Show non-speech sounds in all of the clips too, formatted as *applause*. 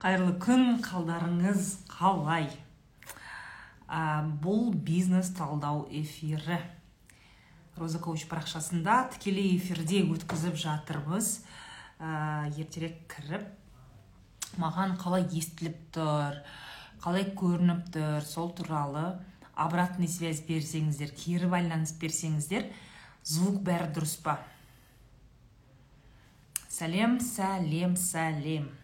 қайырлы күн қалдарыңыз қалай? Ә, бұл бизнес талдау эфирі. Роза коуч парақшасында тікелей эфирде өткізіп жатырмыз. Ә, ертерек кіріп маған қалай естіліп тұр қалай көрініп тұр сол туралы обратный связь берсеңіздер кері байланыс берсеңіздер звук бәрі дұрыс па? Сәлем сәлем сәлем.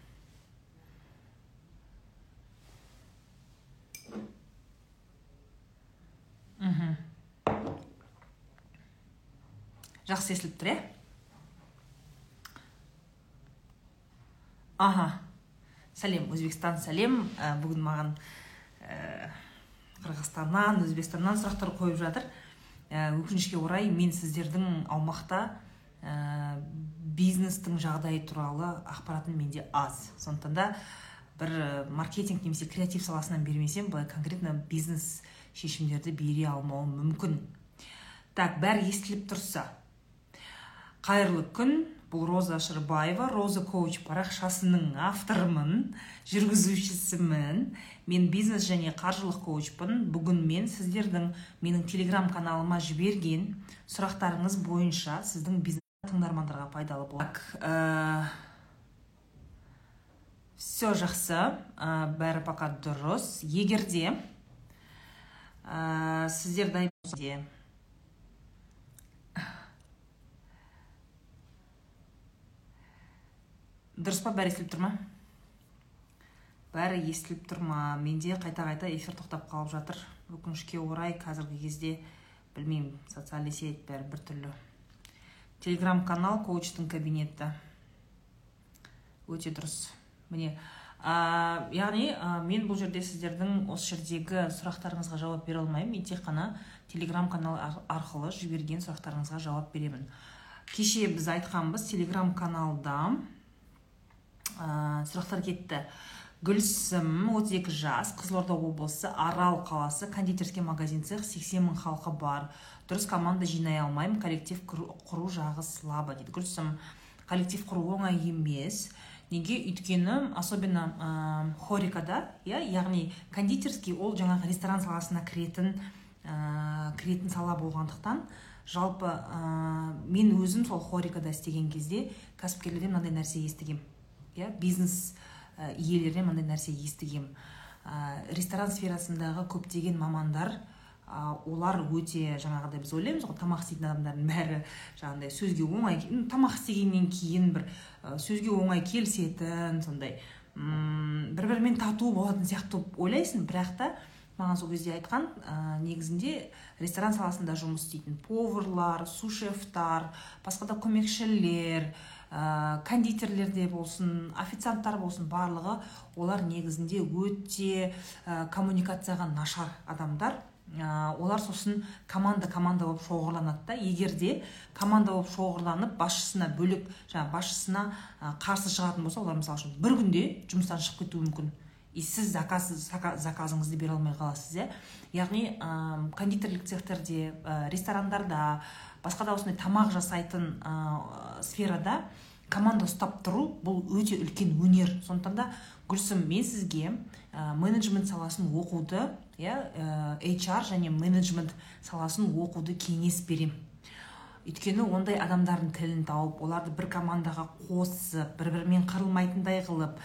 Жақсы естіліп тұр иә аха сәлем өзбекстан сәлем ә, бүгін маған ә, қырғызстаннан өзбекстаннан сұрақтар қойып жатыр ә, өкінішке орай мен сіздердің аумақта ә, бизнестің жағдайы туралы ақпаратым менде аз сондықтан да бір маркетинг немесе креатив саласынан бермесем былай конкретно бизнес шешімдерді бере алмауым мүмкін. Так бәрі естіліп тұрса. Қайырлы күн бұл роза шырбаева роза коуч парақшасының авторымын жүргізушісімін. Мен бизнес және қаржылық коучпын. Бүгін мен сіздердің менің телеграм каналыма жіберген сұрақтарыңыз бойынша сіздің бизнес тыңдармандарға пайдалы болады ә, все жақсы. Ә, бәрі пока дұрыс. Егерде ә, сіздер дайын дұрыс па бәрі естіліп тұр ма? Бәрі естіліп тұр ма. Менде қайта қайта эфир тоқтап қалып жатыр. Өкінішке орай қазіргі кезде білмеймін социальный сеть бәрі біртүрлі телеграм канал коучтың кабинеті. Өте дұрыс. Міне ә, яғни ә, мен бұл жерде сіздердің осы жердегі сұрақтарыңызға жауап бере алмаймын. Мен тек қана телеграм канал арқылы жіберген сұрақтарыңызға жауап беремін. Кеше біз айтқанбыз телеграм каналда ә, сұрақтар кетті. Гүлсім 32 жас қызылорда облысы арал қаласы кондитерский магазин цех 80 мың халқы бар. Дұрыс команда жинай алмаймын коллектив құру жағы слабо дейді гүлсім. Коллектив құру оңай емес. Неге өйткені особенно ә, хорикада иә яғни кондитерский ол жаңағы ресторан саласына кіретін ә, кіретін сала болғандықтан жалпы ә, мен өзім сол хорикада істеген кезде кәсіпкерлерден мынандай нәрсе естігем иә бизнес иелерінен мынандай нәрсе естігем. Ә, ресторан сферасындағы көптеген мамандар олар өте жаңағыдай біз ойлаймыз ғой тамақ істейтін адамдардың бәрі жаңағыдай сөзге оңай тамақ істегеннен кейін бір сөзге оңай келісетін сондай бір бірімен тату болатын сияқты ойлайсың. Бірақ та маған сол кезде айтқан ә, негізінде ресторан саласында жұмыс істейтін поварлар сушефтар басқа да көмекшілер ә, кондитерлерде болсын официанттар болсын барлығы олар негізінде өте ә, коммуникацияға нашар адамдар. Ә, олар сосын команда команда болып шоғырланады да. Егер де команда болып шоғырланып басшысына бөлек жаңағы басшысына қарсы шығатын болса олар мысалы үшін бір күнде жұмыстан шығып кетуі мүмкін. И сіз заказ, заказыңызды бере алмай қаласыз иә. Яғни ә, кондитерлік цехтерде ә, ресторандарда басқа да осындай тамақ жасайтын ә, сферада команда ұстап тұру бұл өте үлкен өнер. Сондықтан да гүлсім мен сізге ә, менеджмент саласын оқуды иә ә, HR және менеджмент саласын оқуды кеңес берем. Өйткені ондай адамдардың тілін тауып оларды бір командаға қосып бір бірімен қырылмайтындай қылып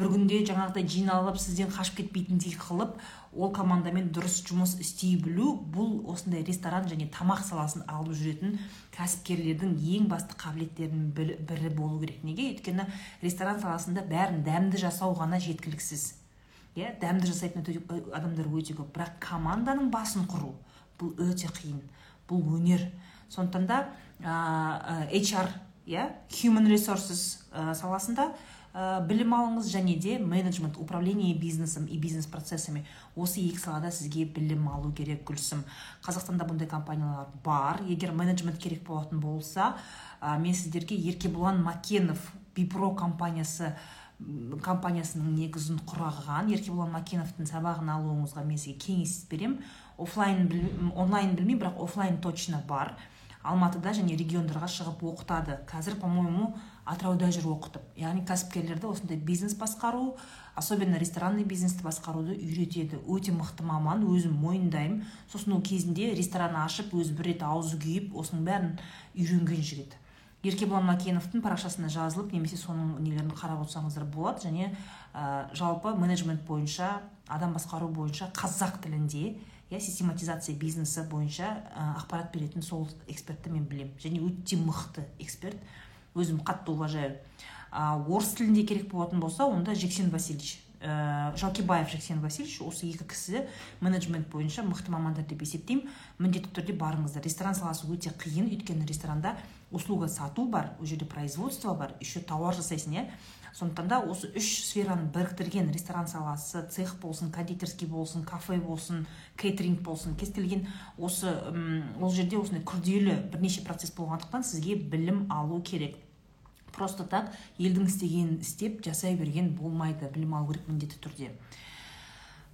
бір күнде жаңағыдай жиналып сізден қашып кетпейтіндей қылып ол командамен дұрыс жұмыс істей білу бұл осындай ресторан және тамақ саласын алып жүретін кәсіпкерлердің ең басты қабілеттерінің бірі болу керек. Неге? Өйткені ресторан саласында бәрін дәмді жасау ғана жеткіліксіз. Иә дәмді жасайтын адамдар өте көп. Бірақ команданың басын құру бұл өте қиын бұл өнер. Сондықтан да HR иә human resources ә, саласында ә, білім алыңыз және де менеджмент управление бизнесом и бизнес процессами осы екі салада сізге білім алу керек гүлсім. Қазақстанда бұндай компаниялар бар. Егер менеджмент керек болатын болса ә, мен сіздерге еркебұлан макенов бипро компаниясы компаниясының негізін құраған еркебұлан макеновтың сабағын алуыңызға мен сізге кеңес беремін офлайн онлайн білмеймін бірақ офлайн точно бар. Алматыда және региондарға шығып оқытады. Қазір по моему атырауда жүр оқытып. Яғни кәсіпкерлерді осындай бизнес басқару особенно ресторанный бизнесті басқаруды үйретеді. Өте мықты маман өзім мойындаймын. Сосын ол кезінде ресторан ашып өзі бір рет аузы күйіп осының бәрін үйренген жігіт. Еркебұлан макеновтың парақшасына жазылып немесе соның нелерін қарап отырсаңыздар болады. Және ә, жалпы менеджмент бойынша адам басқару бойынша қазақ тілінде иә систематизация бизнесі бойынша ә, ақпарат беретін сол экспертті мен білемін. Және өте мықты эксперт. Өзім қатты уважаю. А, орыс тілінде керек болатын болса онда жексен васильевич ә, жалкебаев жексен васильевич осы екі кісі менеджмент бойынша мықты мамандар деп есептеймін. Міндетті түрде барыңыздар. Ресторан саласы өте қиын. Өйткені ресторанда услуга сату бар ол жерде производство бар еще тауар жасайсың иә? Сондықтан да осы үш сфераны біріктірген ресторан саласы цех болсын кондитерский болсын кафе болсын кейтеринг болсын кез келген осы ол жерде осындай күрделі бірнеше процесс болғандықтан сізге білім алу керек. Просто так елдің істегенін істеп жасай берген болмайды білім алу керек міндетті түрде.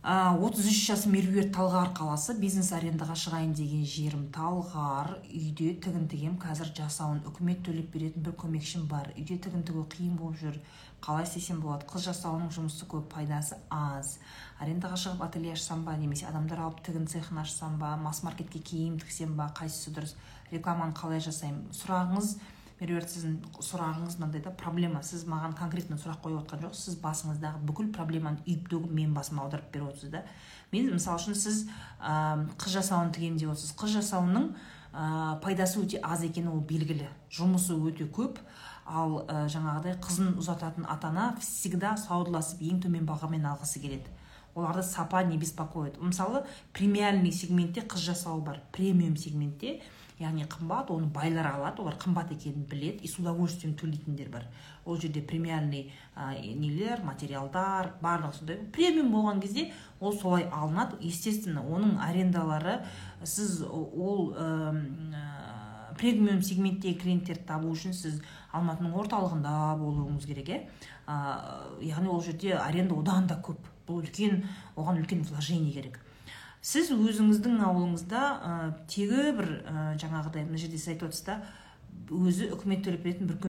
Отыз үш жасым меруерт талғар қаласы бизнес арендаға шығайын деген жерім талғар. Үйде тігін тігем қазір жасауын үкімет төлеп беретін бір көмекшім бар. Үйде тігін тігу қиын болып жүр. Қалай істесем болады? Қыз жасауының жұмысы көп пайдасы аз. Арендаға шығып ателье ашсам ба немесе адамдар алып тігін цехын ашсам ба масс маркетке киім тіксем ба қайсысы дұрыс? Рекламаны қалай жасаймын? Сұрағыңыз меруерт сіздің сұрағыңыз мынандай да проблема. Сіз маған конкретно сұрақ қойып отқан жоқсыз. Сіз басыңыздағы бүкіл проблеманы үйіп төгіп менің басыма аударып беріп отырсыз да. Мен мысалы үшін сіз ә, қыз жасауын тігемін деп отырсыз. Қыз жасауының ә, пайдасы өте аз екені ол белгілі. Жұмысы өте көп. Ал ә, жаңағыдай қызын ұзататын ата ана всегда саудаласып ең төмен бағамен алғысы келеді. Оларды сапа не беспокоит. Мысалы премиальный сегментте қыз жасау бар. Премиум сегментте яғни қымбат оны байлар алады олар қымбат екенін біледі и с удовольствием төлейтіндер бар. Ол жерде премиальный ә, нелер материалдар барлығы сондай. Премиум болған кезде ол солай алынады. Естественно оның арендалары сіз ол ә, премиум сегменттегі клиенттерді табу үшін сіз алматының орталығында болуыңыз керек иә яғни ол жерде аренда одан да көп. Бұл үлкен оған үлкен вложение керек. Сіз өзіңіздің ауылыңызда ә, тегі бір ә, жаңағыдай мына жерде сіз айтып отырсыз да өзі үкімет төлеп беретін бір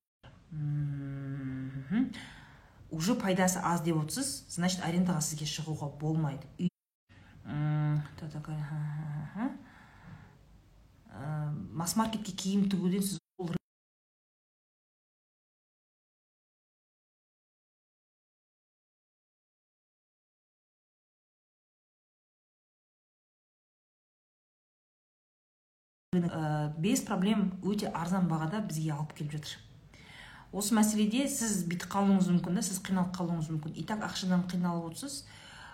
уже пайдасы аз деп отырсыз значит арендаға сізге шығуға болмайды. Масс маркетке киім тігуден сіз ә, без проблем өте арзан бағада бізге алып келіп жатыр. Осы мәселеде сіз бүйтіп қалуыңыз мүмкін да сіз қиналып қалуыңыз мүмкін. И так ақшадан қиналып отырсыз.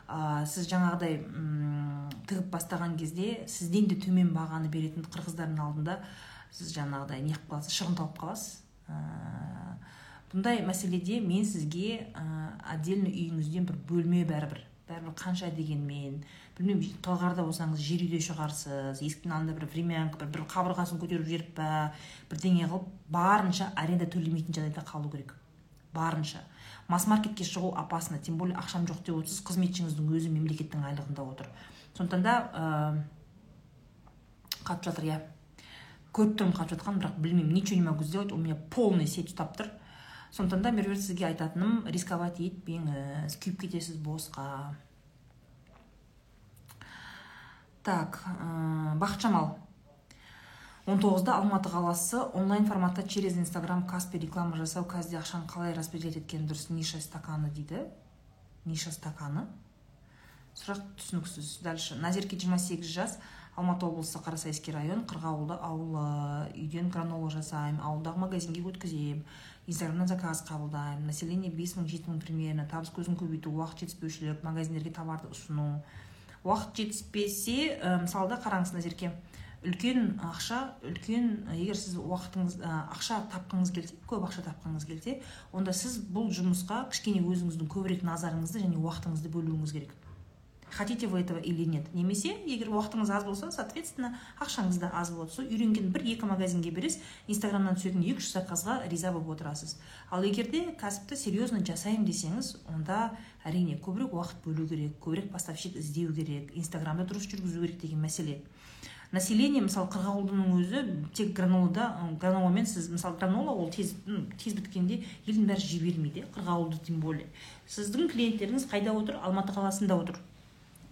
Ә, сіз жаңағыдай тігіп бастаған кезде сізден де төмен бағаны беретін қырғыздардың алдында сіз жаңағыдай не қылып қаласыз шығын қаласыз. Ә, бұндай мәселеде мен сізге ә, отдельно үйіңізден бір бөлме бәрібір бәрібір қанша дегенмен білмеймін талғарда болсаңыз жер үйде шығарсыз есіктің алдында бір времянка бір, бір қабырғасын көтеріп жіберіп па бірдеңе қылып барынша аренда төлемейтін жағдайда қалу керек. Барынша. Масс маркетке шығу опасно тем более ақшам жоқ деп отырсыз қызметшіңіздің өзі мемлекеттің айлығында отыр. Сондықтан да ә, қатып жатыр иә. Көріп тұрмын қатып жатқанын бірақ білмеймін ничего не могу сделать у меня полный сеть ұстап тұр. Сондықтан да меруерт сізге айтатыным рисковать етпеңіз күйіп кетесіз босқа. Так ә, бақытжамал он тоғызда алматы қаласы онлайн форматта через инстаграм каспи реклама жасау қазір ақшаны қалай распределять еткен дұрыс ниша стаканы дейді. Ниша стаканы. Сұрақ түсініксіз. Дальше. Назерке 28 жас алматы облысы қарасайский район қырғауылды ауылы. Үйден гранола жасаймын ауылдағы магазинге өткіземін. Инстаграмнан заказ қабылдаймын. Население бес мың жеті мың примерно. Табыс көзін көбейту уақыт жетіспеушілік магазиндерге товарды ұсыну. Уақыт жетіспесе ә, мысалы да қараңыз назерке үлкен ақша үлкен егер сіз уақытыңыз ақша тапқыңыз келсе көп ақша тапқыңыз келсе онда сіз бұл жұмысқа кішкене өзіңіздің көбірек назарыңызды және уақытыңызды бөлуіңіз керек. Хотите вы этого или нет. Немесе егер уақытыңыз аз болса соответственно ақшаңыз да аз болады сол үйренген бір екі магазинге бересіз инстаграмнан түсетін екі үш заказға риза болып отырасыз. Ал егерде кәсіпті серьезно жасаймын десеңіз онда әрине көбірек уақыт бөлу керек көбірек поставщик іздеу керек инстаграмды дұрыс жүргізу керек деген мәселе. Население мысалы қырғауылдының өзі тек гранолада граноламен сіз мысалы гранола ол тез тез біткенде елдің бәрі жей бермейді қырғауылды тем более. Сіздің клиенттеріңіз қайда отыр? Алматы қаласында отыр.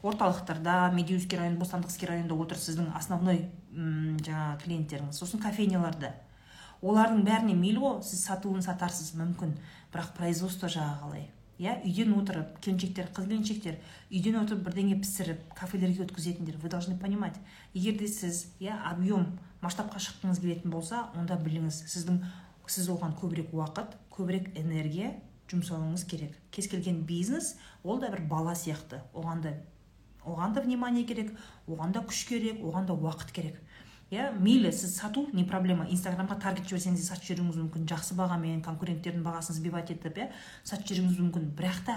Орталықтарда медеуский район бостандықский районда отыр сіздің основной жаңағы клиенттеріңіз. Сосын кофейняларда олардың бәріне мейлі ғой сіз сатуын сатарсыз мүмкін. Бірақ производство жағы қалай. Иә үйден отырып келіншектер қыз келіншектер үйден отырып бірдеңе пісіріп кафелерге өткізетіндер. Вы должны понимать егер де сіз иә объем масштабқа шыққыңыз келетін болса онда біліңіз сіздің сіз оған көбірек уақыт көбірек энергия жұмсауыңыз керек. Кез келген бизнес ол да бір бала сияқты. Оған да оған да внимание керек оған да күш керек оған да уақыт керек. Иә мейлі сіз сату не проблема. Инстаграмға таргет жіберсеңіз де сатып жіберуіңіз мүмкін. Жақсы бағамен конкуренттердің бағасын сбивать етіп иә сатып жіберуіңіз мүмкін. Бірақ та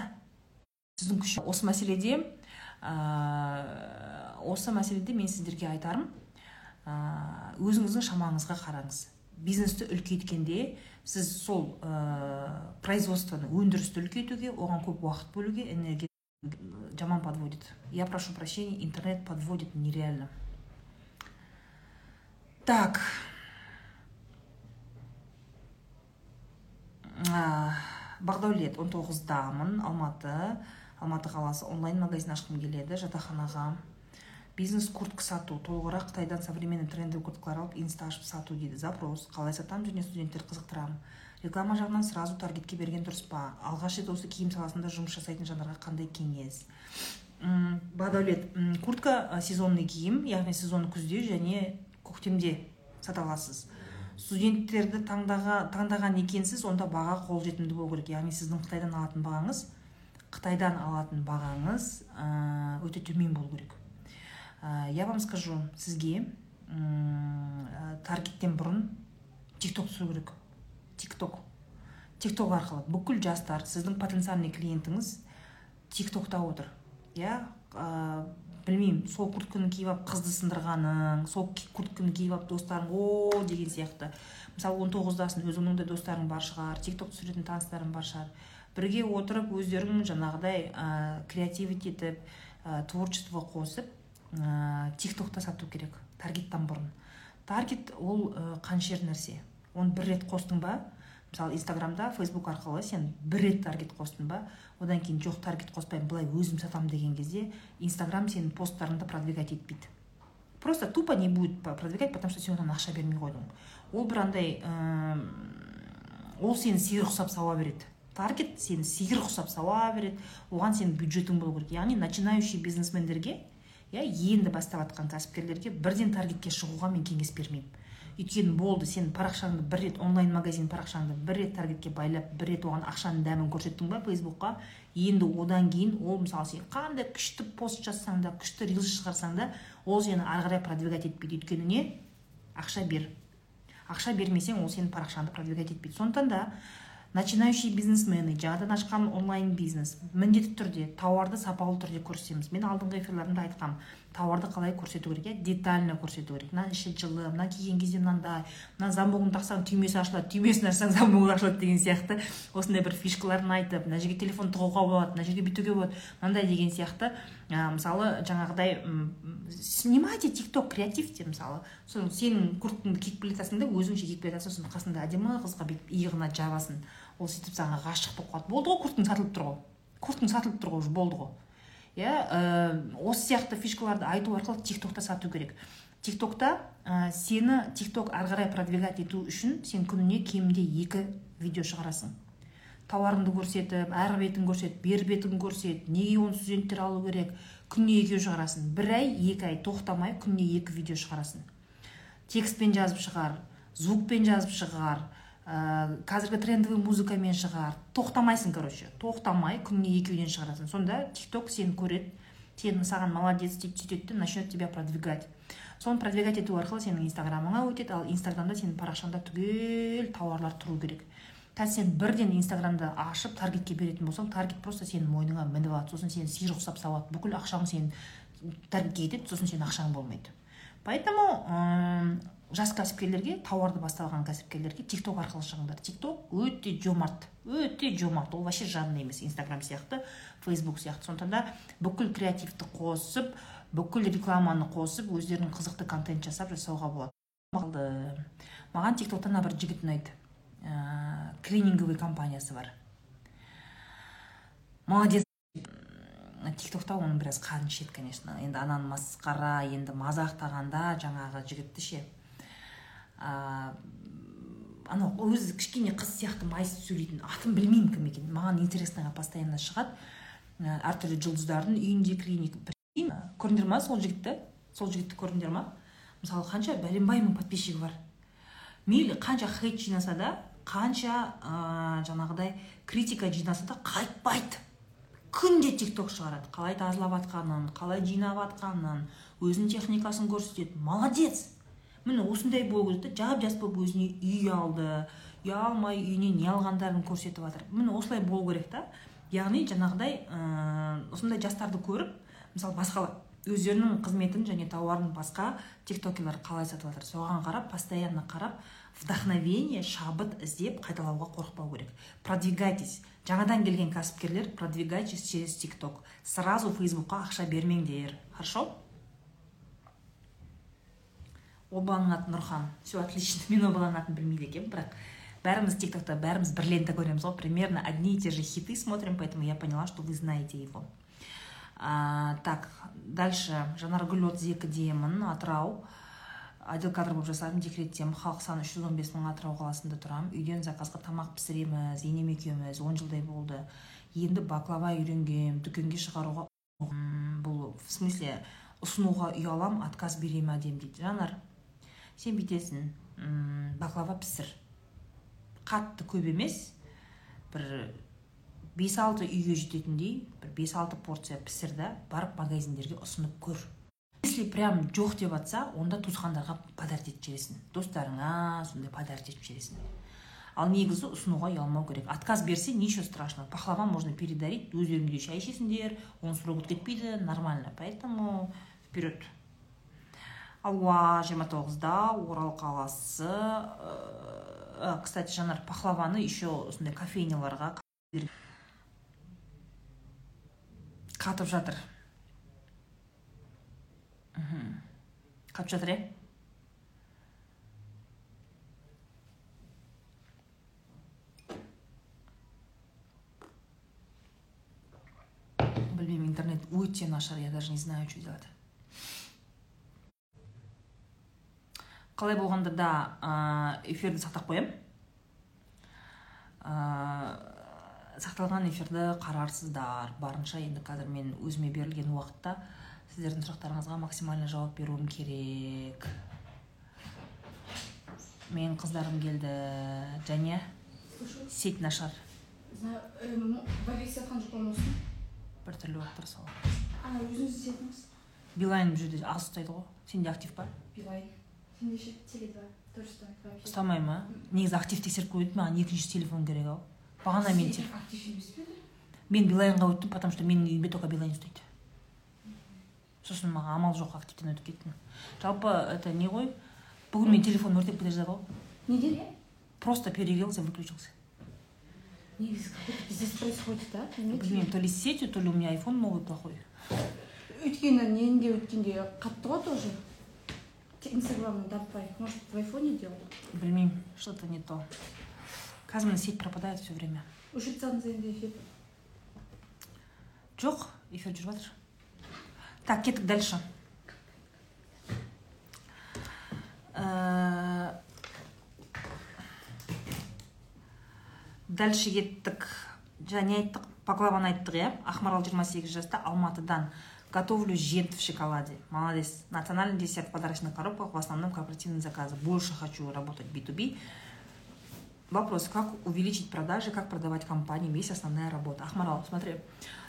сіздің күш осы мәселеде ә, осы мәселеде мен сіздерге айтарым ә, өзіңіздің шамаңызға қараңыз. Бизнесті үлкейткенде сіз сол ә, производствоны өндірісті үлкейтуге оған көп уақыт бөлуге энергия жаман подводит. Я прошу прощения интернет подводит нереально. Так. Бақдәулет он тоғыздамын алматы алматы қаласы онлайн магазин ашқым келеді жатақханаға. Бизнес куртка сату толығырақ қытайдан современный трендовый курткалар алып инста ашып сату дейді. Запрос. Қалай сатамын және студенттер қызықтырамын. Реклама жағынан сразу таргетке берген дұрыс па? Алғаш рет осы киім саласында жұмыс жасайтын жандарға қандай кеңес? Бадәулет куртка сезонный киім яғни сезон күзде және көктемде сата аласыз. Студенттерді таңдаға, таңдаған екенсіз онда баға қолжетімді болу керек. Яғни сіздің қытайдан алатын бағаңыз қытайдан алатын бағаңыз өте төмен болу керек. Я вам скажу сізге таргеттен бұрын тикток түсіру керек. Тикток тикток арқылы бүкіл жастар сіздің потенциальный клиентіңіз тиктокта отыр. Иә білмеймін сол куртканы киіп алып қызды сындырғаның сол куртканы киіп алып достарың о деген сияқты. Мысалы он тоғыздасың өзіңнің де достарың бар шығар тикток түсіретін таныстарың бар шығар. Бірге отырып өздерің жаңағыдай ә, креативить етіп ә, творчество қосып ә, тиктокта сату керек таргеттан бұрын. Таргет ол ә, қаншер нәрсе. Оны бір рет қостың ба? Мысалы инстаграмда фейсбук арқылы сен бір рет таргет қостың ба? Одан кейін жоқ таргет қоспаймын былай өзім сатамын деген кезде инстаграм сенің посттарыңды продвигать етпейді. Просто тупо не будет продвигать потому что сен оған ақша бермей қойдың. Ол бір андай ол сені сиыр құсап сауа береді. Таргет сені сиыр құсап сауа береді. Оған сенің бюджетің болу керек. Яғни начинающий бизнесмендерге иә енді бастап жатқан кәсіпкерлерге бірден таргетке шығуға мен кеңес бермеймін. Өйткені болды сен парақшаңды бір рет онлайн магазин парақшаңды бір рет таргетке байлап бір рет оған ақшаның дәмін көрсеттің ба фейсбукқа? Енді одан кейін ол мысалы сен қандай күшті пост жазсаң да күшті рилс шығарсаң да ол сені ары қарай продвигать етпейді. Өйткені не? Ақша бер. Ақша бермесең ол сенің парақшаңды продвигать етпейді. Сондықтан да начинающий бизнесмены жаңадан ашқан онлайн бизнес міндетті түрде тауарды сапалы түрде көрсетеміз. Мен алдыңғы эфирлерімде айтқанмын тауарды қалай көрсету керек иә? детально көрсету керек. Мына іші жылы мына киген кезде мынандай мына замогын тақсаң түймесі ашылады түймесін ашсаң замогы ашылады деген сияқты. Осындай бір фишкаларын айтып мына жерге телефон тығуға болады мына жерге бүйтуге болады мынандай деген сияқты. Ә, мысалы жаңағыдай снимайте тик ток креативте мысалы. Соны сенің курткаңды киіп келе жатасың да өзің ше киіп келе жатасың сосын қасыңда әдемі қызға бүйтіп иығына жабасың. Ол сөйтіп саған ғашық болып қалады. Болды ғой курткаң сатылып тұр ғой. Курткаң сатылып тұр ғой уже болды ғой. Иә ә, осы сияқты фишкаларды айту арқылы тиктокта сату керек. Тиктокта ә, сені тикток ары қарай продвигать ету үшін сен күніне кемінде екі видео шығарасың. Тауарыңды көрсетіп ар бетін көрсет бер бетін көрсет неге оны студенттер алу керек күніне екеу шығарасың. Бір ай екі ай тоқтамай күніне екі видео шығарасың. Текстпен жазып шығар звукпен жазып шығар ә, қазіргі трендовый музыкамен шығар. Тоқтамайсың короче. Тоқтамай күніне екі видео шығарасың. Сонда тикток сені көреді. Сені саған молодец деп сөйтеді де начнет тебя продвигать. Соны продвигать ету арқылы сенің инстаграмыңа өтеді. Ал инстаграмда сенің парақшаңда түгел тауарлар тұру керек. Қазір сен бірден инстаграмды ашып таргетке беретін болсаң таргет просто сенің мойныңа мініп алады. Сосын сені сиыр ұқсап сауады бүкіл ақшаң сенің таргетке кетеді сосын сенің ақшаң болмайды. Поэтому жас кәсіпкерлерге тауарды басталған кәсіпкерлерге тикток арқылы шығыңдар. Тикток өте жомарт өте жомарт. Ол вообще жадный емес инстаграм сияқты фейсбук сияқты. Сондықтан да бүкіл креативті қосып бүкіл рекламаны қосып өздерінің қызықты контент жасап жасауға болады. Маған тиктоктан бір жігіт ұнайды ә, клининговый компаниясы бар. Молодец. Тиктокта оның біраз қаны ішеді конечно. Енді ананы масқара енді мазақтағанда жаңағы жігітті ше анау өзі кішкене қыз сияқты майысып сөйлейтін атын білмеймін кім екенін. Маған интересныйға постоянно шығады. Әртүрлі жұлдыздардың үйінде клиник көрдіңдер ма сол жігітті? Сол жігітті көрдіңдер ма? Мысалы қанша бәленбай мың подписчигі бар. Мейлі қанша хейт жинаса да қанша ә, жаңағыдай критика жинаса да қайтпайды. Күнде тик ток шығарады. Қалай тазалап жатқанын қалай жинап жатқанын өзінің техникасын көрсетеді. Молодец! Міне осындай керек та жап жас болып өзіне үй алды үй алмай үйіне не алғандарын көрсетіп жатыр. Міне осылай болу керек та. Яғни жаңағыдай осындай жастарды көріп мысалы басқалар өздерінің қызметін және тауарын басқа тиктокерлер қалай сатып жатыр? Соған қарап постоянно қарап вдохновение шабыт іздеп қайталауға қорықпау керек. Продвигайтесь. Жаңадан келген кәсіпкерлер продвигайтесь через тикток сразу фейсбукқа ақша бермеңдер. Хорошо? Ол баланың аты нұрхан. Все отлично *laughs* мен ол баланың атын білмейді екенмін бірақ бәріміз тик токта бәріміз бір лента көреміз ғой примерно одни и те же хиты смотрим поэтому я поняла что вы знаете его. А, так дальше. Жанаргүл отыз екідемін атырау отдел кадр болып жасадым декреттемін халық саны үш жүз он бес мың атырау қаласында тұрамын үйден заказға тамақ пісіреміз енем екеуміз он жылдай болды. Енді баклава үйренгем дүкенге шығаруға бұл в смысле ұсынуға ұяламын отказ бере ма дейді. Жанар сен бүйтесің баклава пісір. Қатты көп емес. Бір бес алты үйге жететіндей бір бес алты порция пісір да барып магазиндерге ұсынып көр. Если прям жоқ деп жатса онда туысқандарға подарить етіп жібересің. Достарыңа сондай подарить етіп жібересің. Ал негізі ұсынуға ұялмау керек. Отказ берсе ничего страшного. Пахлава можно передарить өздерің шай ішесіңдер оның срогі кетпейді нормально. Поэтому вперед. Алуа жиырма тоғызда орал қаласы ә, кстати жанар пахлаваны еще осындай кофейняларға қатып жатыр. Қатып жатыр иә? Білмеймін интернет өте нашар я даже не знаю что делать. Қалай болғанда да эфирді сақтап қоямын. Сақталған эфирді қарарсыздар. Барынша енді қазір мен өзіме берілген уақытта сіздердің сұрақтарыңызға максимально жауап беруім керек. Менің қыздарым келді. Және сеть нашар. Жоқ болмасын біртүрлі болып тұр сол. Өзіңіз бұл жерде аз ұстайды ғой. Сенде актив па? Билайн. Сенде ше теле два. Тоже ұстамайды вообще. Ұстамай ма? Негізі актив тексеріп көрейін маған екінші телефон керек ау. Бағана мен актив емес пе мен билайнға өттім потому что менің үйімде только билайн ұстайды сосын маған амал жоқ активтен өтіп кеттім жалпы это не ғой бүгін менің телефоным өртеп кете жаздады ғой неделя просто перегрелся выключился. Негізі пиздец происходит да? Білмеймін то ли с сетью то ли у меня айфон новый плохой. Өйткені ненде өткенде қатты ғой тоже. Инстаграмнан таппай может в айфоне делал білмеймін что то не то. Қазір міне сеть пропадает все время. Өшіріп тастадыңыз енді эфир. Жоқ эфир жүріп жатыр так кеттік дальше. Э, дальше кеттік және айттық баклаваны айттық иә? Ақмарал 28 жаста алматыдан. Готовлю жент в шоколаде. Молодец. Национальный десерт в подарочных коробках в основном корпоративные заказы. Больше хочу работать B2B Вопрос, как увеличить продажи, как продавать компаниям, есть основная работа. Ахмарал, смотри,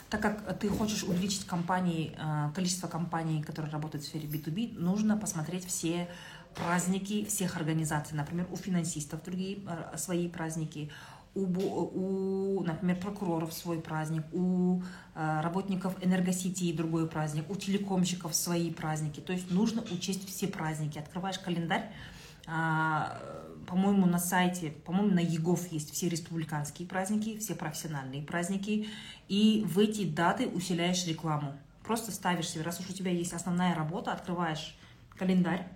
так как ты хочешь увеличить компании, э, количество компаний, которые работают в сфере B2B, нужно посмотреть все праздники всех организаций. Например, у финансистов другие э, свои праздники, у, у, например, прокуроров свой праздник, у э, работников энергосети другой праздник, у телекомщиков свои праздники. То есть нужно учесть все праздники. Открываешь календарь, а, по-моему, на сайте, по-моему, на ЕГОВ есть все республиканские праздники, все профессиональные праздники, и в эти даты усиляешь рекламу. Просто ставишь себе, раз уж у тебя есть основная работа, открываешь календарь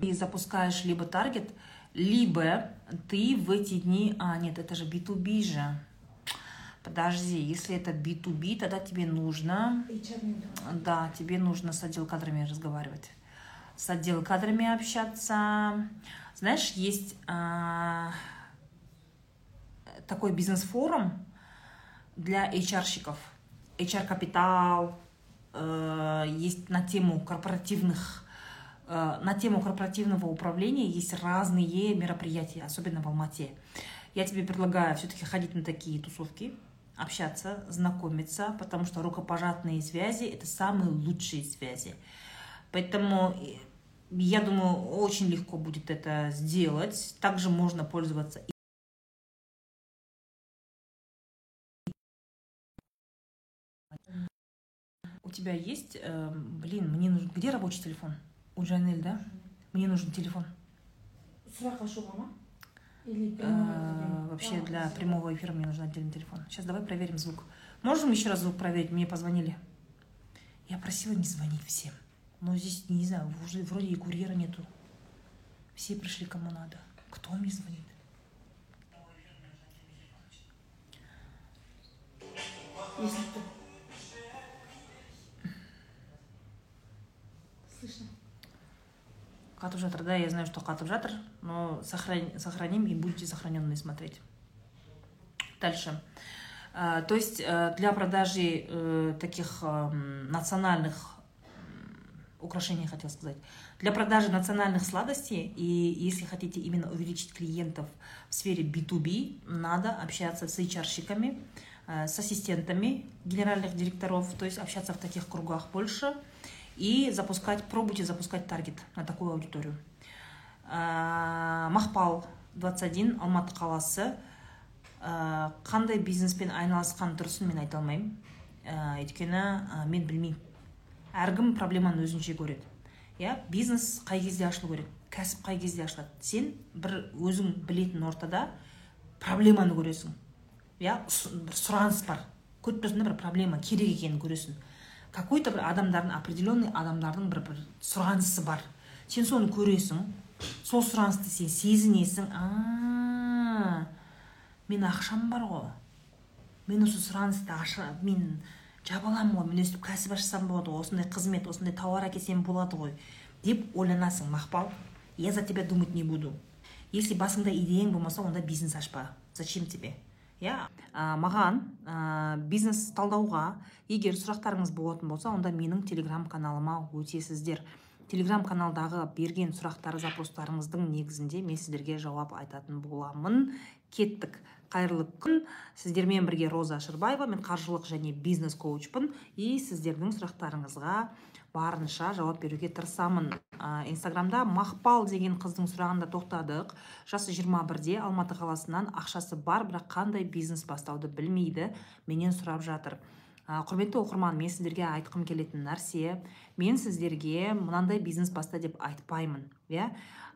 и запускаешь либо таргет, либо ты в эти дни... А, нет, это же B2B же. Подожди, если это B2B, тогда тебе нужно... Да, тебе нужно с отдел кадрами разговаривать. С отдел кадрами общаться. Знаешь, есть а, такой бизнес-форум для HR-щиков. HR-капитал, э, есть на тему корпоративных на тему корпоративного управления есть разные мероприятия, особенно в Алмате. Я тебе предлагаю все-таки ходить на такие тусовки, общаться, знакомиться, потому что рукопожатные связи – это самые лучшие связи. Поэтому э, я думаю, очень легко будет это сделать. Также можно пользоваться У тебя есть, э, блин, мне нужен, где рабочий телефон? У Джанель, да? Мне нужен телефон. Э, вообще для прямого эфира мне нужен отдельный телефон. Сейчас давай проверим звук. Можем еще раз звук проверить? Мне позвонили. Я просила не звонить всем. Но здесь, не знаю, уже вроде и курьера нету. Все пришли кому надо. Кто мне звонит? Если кто. Қатып жатыр, да, я знаю, что қатып жатыр, но сохран... сохраним и будете сохраненные смотреть. Дальше. А, то есть э, для продажи э, таких национальных украшения хотел сказать. Для продажи национальных сладостей и если хотите именно увеличить клиентов в сфере B2B, надо общаться с HR-щиками, э, с ассистентами генеральных директоров, то есть общаться в таких кругах больше и запускать, пробуйте запускать таргет на такую аудиторию. Махпал 21 Алматы қаласы. Қандай бизнеспен айналысқан дұрысын мен айта алмаймын. Өйткені мен білмеймін. Әркім проблеманы өзінше көреді. Иә бизнес қай кезде ашылу керек? Кәсіп қай кезде ашылады? Сен бір өзің білетін ортада проблеманы көресің. Иә бір сұраныс бар. Көріп тұрсың да бір проблема керек екенін көресің. Какой то бір адамдардың определенный адамдардың бір бір сұранысы бар. Сен соны көресің сол сұранысты сен сезінесің. А мен ақшам бар ғой. Мен осы сұранысты аша мен жаба аламын ғой мен өстіп кәсіп ашсам болады ғой осындай қызмет осындай тауар әкелсем болады ғой деп ойланасың мақпал. Я за тебя думать не буду. Если басыңда идеяң болмаса онда бизнес ашпа. Зачем тебе? Иә. Маған ә, бизнес талдауға егер сұрақтарыңыз болатын болса онда менің телеграм каналыма өтесіздер телеграм каналдағы берген сұрақтар запростарыңыздың негізінде мен сіздерге жауап айтатын боламын. Кеттік. Қайырлы күн. Сіздермен бірге роза ашырбаева мен қаржылық және бизнес коучпын. И сіздердің сұрақтарыңызға барынша жауап беруге тырысамын. Ә, инстаграмда мақпал деген қыздың сұрағында тоқтадық. Жасы 21-де алматы қаласынан ақшасы бар бірақ қандай бизнес бастауды білмейді менен сұрап жатыр. Ә, құрметті оқырман мен сіздерге айтқым келетін нәрсе мен сіздерге мынандай бизнес баста деп айтпаймын иә?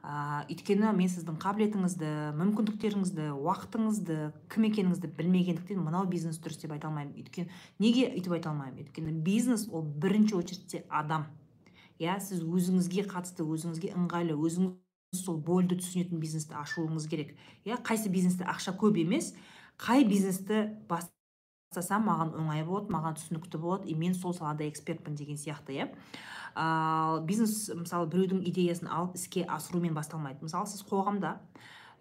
Ә, өйткені мен сіздің қабілетіңізді мүмкіндіктеріңізді уақытыңызды кім екеніңізді білмегендіктен мынау бизнес дұрыс деп айта алмаймын. Өйткені неге өйтіп айта алмаймын? Өйткені бизнес ол бірінші очередьте адам. Иә сіз өзіңізге қатысты өзіңізге ыңғайлы өзіңіз сол больді түсінетін бизнесті ашуыңыз керек. Иә қайсы бизнесте ақша көп емес қай бизнесті бастасам маған оңай болады маған түсінікті болады и мен сол салада экспертпін деген сияқты иә. Ал бизнес мысалы біреудің идеясын алып іске асырумен басталмайды. Мысалы сіз қоғамда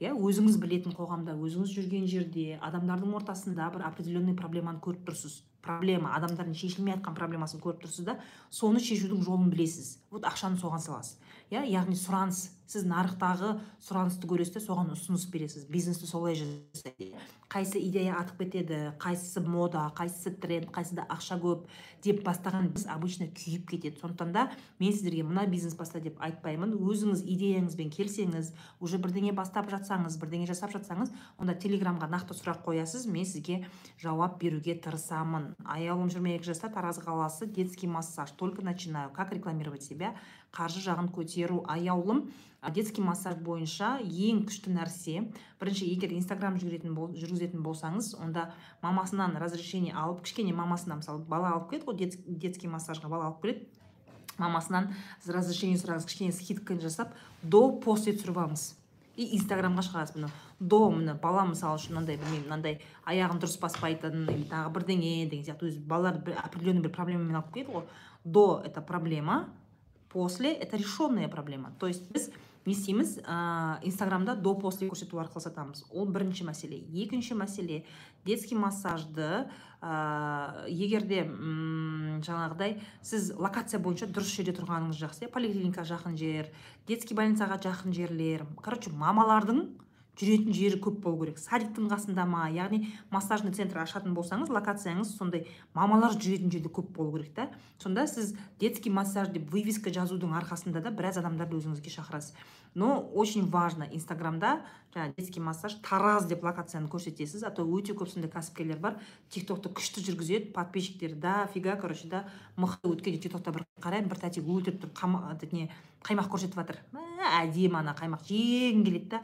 иә өзіңіз білетін қоғамда өзіңіз жүрген жерде адамдардың ортасында бір определенный проблеманы көріп тұрсыз. Проблема адамдардың шешілмей жатқан проблемасын көріп тұрсыз да соны шешудің жолын білесіз. Вот ақшаны соған саласыз. Иә яғни сұраныс. Сіз нарықтағы сұранысты көресіз соған ұсыныс бересіз. Бизнесті солай жасайды қайсы идея атып кетеді қайсысы мода қайсысы тренд қайсыда ақша көп деп бастаған біз обычно күйіп кетеді. Сондықтан да мен сіздерге мына бизнес баста деп айтпаймын. Өзіңіз идеяңызбен келсеңіз уже бірдеңе бастап жатсаңыз бірдеңе жасап жатсаңыз онда телеграмға нақты сұрақ қоясыз мен сізге жауап беруге тырысамын. Аяулым жиырма екі жаста тараз қаласы детский массаж. Только начинаю. Как рекламировать себя? Қаржы жағын көтеру. Аяулым детский массаж бойынша ең күшті нәрсе бірінші егер инстаграм жүргізетін, бол, жүргізетін болсаңыз онда мамасынан разрешение алып кішкене мамасынан мысалы бала алып келеді ғой детский массажға бала алып келеді мамасынан разрешение сұраңыз кішкене скидка жасап до после түсіріп алыңыз. И инстаграмға шығарасыз міне до міне бала мысалы үшін мынандай білмеймін мынандай аяғын дұрыс баспайтын или тағы бірдеңе деген сияқты. Өзі балалар бір определенный бір проблемамен алып келеді ғой. До это проблема после это решенная проблема. То есть біз не істейміз. Ә, инстаграмда до после көрсету арқылы сатамыз. Ол бірінші мәселе. Екінші мәселе детский массажды ә, егер де жаңағыдай сіз локация бойынша дұрыс жерде тұрғаныңыз жақсы поликлиника жақын жер детский больницаға жақын жерлер короче мамалардың жүретін жері көп болу керек. Садиктің қасында ма? Яғни массажный центр ашатын болсаңыз локацияңыз сондай мамалар жүретін жерде көп болу керек та. Сонда сіз детский массаж деп вывеска жазудың арқасында да біраз адамдарды өзіңізге шақырасыз. Но очень важно инстаграмда жаңағы детский массаж тараз деп локацияны көрсетесіз а то өте көп сондай кәсіпкерлер бар. Тик токты күшті жүргізеді подписчиктері дофига короче да мықты өткенде тик токта бір қараймын бір тәте өлтіріп тұрып не қаймақ көрсетіп жатыр. Әдемі ана қаймақ жегің келеді да.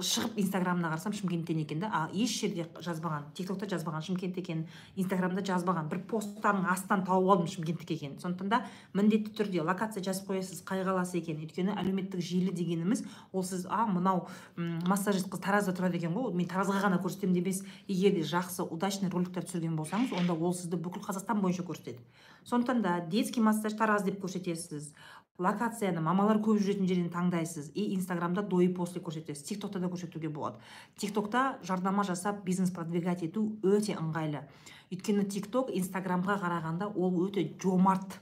Шығып инстаграмына қарасам шымкенттен екен да. А еш жерде жазбаған тик токта жазбаған шымкент екенін инстаграмда жазбаған бір посттардың астынан тауып алдым шымкенттікі екенін сондықтан да міндетті түрде локация жазып қоясыз қай қаласы екенін өйткені әлеуметтік желі дегеніміз ол сіз а мынау массажист қыз таразда тұрады екен ғой мен таразға ғана көрсетемін деп емес егер де жақсы удачный роликтер түсірген болсаңыз онда ол сізді бүкіл қазақстан бойынша көрсетеді. Сондықтан да детский массаж тараз деп көрсетесіз локацияны мамалар көп жүретін жерден таңдайсыз. И инстаграмда до и после көрсетесіз тик токта да көрсетуге болады. Тик токта жарнама жасап бизнес продвигать ету өте ыңғайлы. Өйткені тик ток инстаграмға қарағанда ол өте жомарт.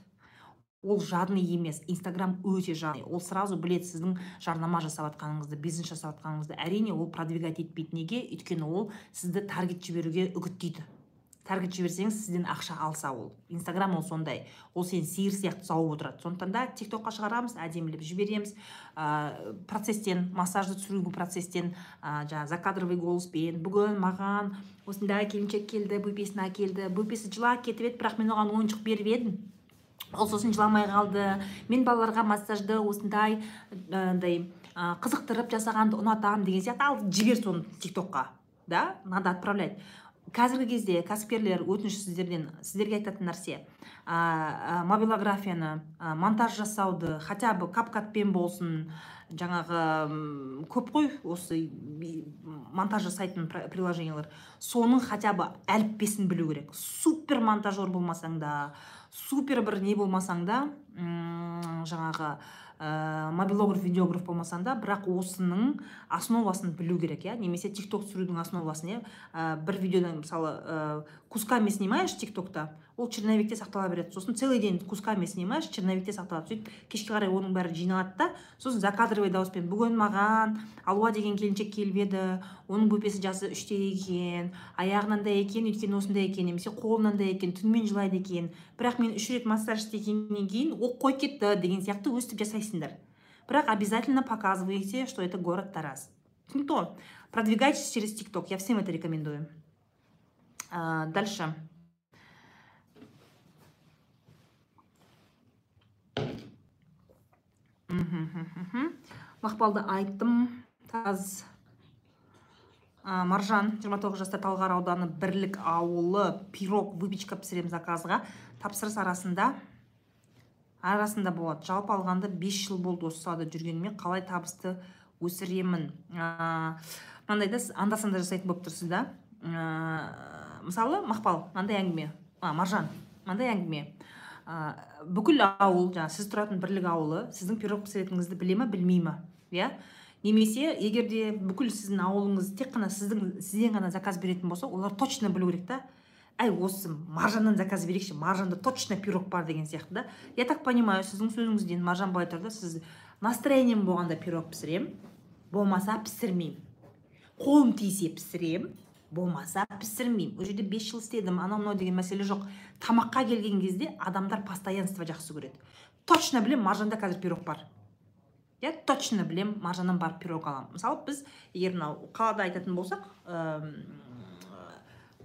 Ол жадный емес инстаграм өте жадный. Ол сразу білет сіздің жарнама жасап жатқаныңызды бизнес жасап жатқаныңызды әрине ол продвигать етпейді неге? Өйткені ол сізді таргет жіберуге үгіттейді. Таргет жіберсеңіз сізден ақша алса ол. Инстаграм ол сондай. Ол сені сиыр сияқты сауып отырады. Сондықтан да тик токқа шығарамыз әдемілеп жібереміз. Ә, процесстен массажды түсіру процесстен ә, жаңағы закадровый голоспен бүгін маған осындай келіншек келді бөпесін әкелді. Бөпесі жылап кетіп еді бірақ мен оған ойыншық беріп едім. Ол сосын жыламай қалды. Мен балаларға массажды осындай андай қызықтырып жасағанды ұнатамын деген сияқты. Ал жібер соны тик токқа да надо отправлять. Қазіргі кезде кәсіпкерлер өтініш сіздерден сіздерге айтатын нәрсе. Ә, мобилографияны ә, монтаж жасауды хотя бы капкатпен болсын жаңағы көп қой осы монтаж жасайтын приложениялар. Соның хотя бы әліппесін білу керек. Супер монтажер болмасаң да супер бір не болмасаң да жаңағы ә, мобилограф видеограф болмасаң да бірақ осының основасын білу керек иә. Немесе тик ток түсірудің основасын иә. Ә, бір видеодан мысалы ә, кусками снимаешь тик токта ол черновикте сақтала береді. Сосын целый день кусками снимаешь черновикте сақталады. Сөйтіп кешке қарай оның бәрі жиналады да сосын закадровый дауыспен бүгін маған алуа деген келіншек келіп еді оның бөпесі жасы үште екен аяғы мынандай екен өйткені осындай екен немесе қолы мынандай екен түнімен жылайды екен бірақ мен үш рет массаж істегеннен кейін ол қойып кетті деген сияқты өстіп жасайсыңдар. Бірақ обязательно показывайте что это город тараз түсінікті ғой продвигайтесь через тик ток я всем это рекомендую. А, дальше. Мақпалды айттым. Таз ә, маржан 29 жаста талғар ауданы бірлік ауылы пирог выпечка пісіремін заказға. Тапсырыс арасында арасында болады. Жалпы алғанда 5 жыл болды осы салада жүргеніме. Қалай табысты өсіремін? Мынандай да анда санда жасайтын болып тұрсыз да. Мысалы мақпал мынандай әңгіме. А, маржан мынандай әңгіме. Ә, бүкіл ауыл жаңағы сіз тұратын бірлік ауылы сіздің пирог пісіретініңізді біле ма білмей ма? Иә? Немесе егер де бүкіл сіздің ауылыңыз тек қана сіздің сізден ғана заказ беретін болса олар точно білу керек та? Әй осы маржаннан заказ берейікші маржанда точно пирог бар деген сияқты да? Я так понимаю сіздің сөзіңізден маржан былай тұр да сіз настроением болғанда пирог пісіремін болмаса пісірмеймін. Қолым тисе пісіремін болмаса пісірмеймін. Ол жерде бес жыл істедім анау мынау деген мәселе жоқ. Тамаққа келген кезде адамдар постоянство жақсы көреді. Точно білем маржанда қазір пирог бар. Иә точно білем маржаннан барып пирог аламын. Мысалы біз егер мынау қалада айтатын болсақ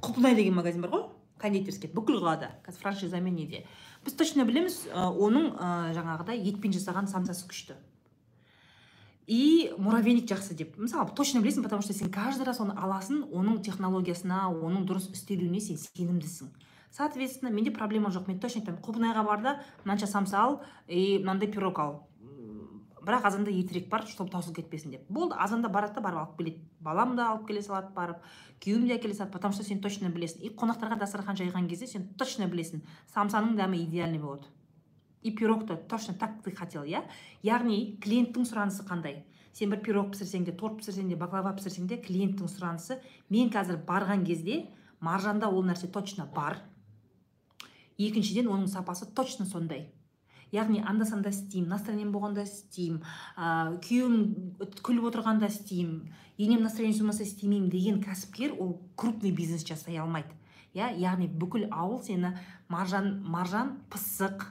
құлпынай деген магазин бар ғой кондитерский бүкіл қалада қазір франшизамен неде. Біз точно білеміз оның жаңағыдай етпен жасаған самсасы күшті. И муравейник жақсы деп. Мысалы точно білесің потому что сен каждый раз оны аласың оның технологиясына оның дұрыс істелуіне сен сенімдісің. Соответственно менде проблема жоқ. Мен точно айтамын құлпынайға бар да мынанша самса ал и мынандай пирог ал. Бірақ азанда етірек бар чтобы таусылып кетпесін деп. Болды азанда барады да барып алып келеді. Балам да алып келе салады барып күйеуім де әкеле салады потому что сен точно білесің. И қонақтарға дастархан жайған кезде сен точно білесің самсаның дәмі идеальный болады. И пирог то точно так ты хотел иә яғни клиенттің сұранысы қандай? Сен бір пирог пісірсең де торт пісірсең де баклава пісірсең де клиенттің сұранысы. Мен қазір барған кезде маржанда ол нәрсе точно бар. Екіншіден оның сапасы точно сондай. Яғни анда санда істеймін настроением болғанда істеймін ә, күйеуім күліп отырғанда істеймін енем настроениесі болмаса істемеймін деген кәсіпкер ол крупный бизнес жасай алмайды. Иә яғни бүкіл ауыл сені маржан маржан пысық.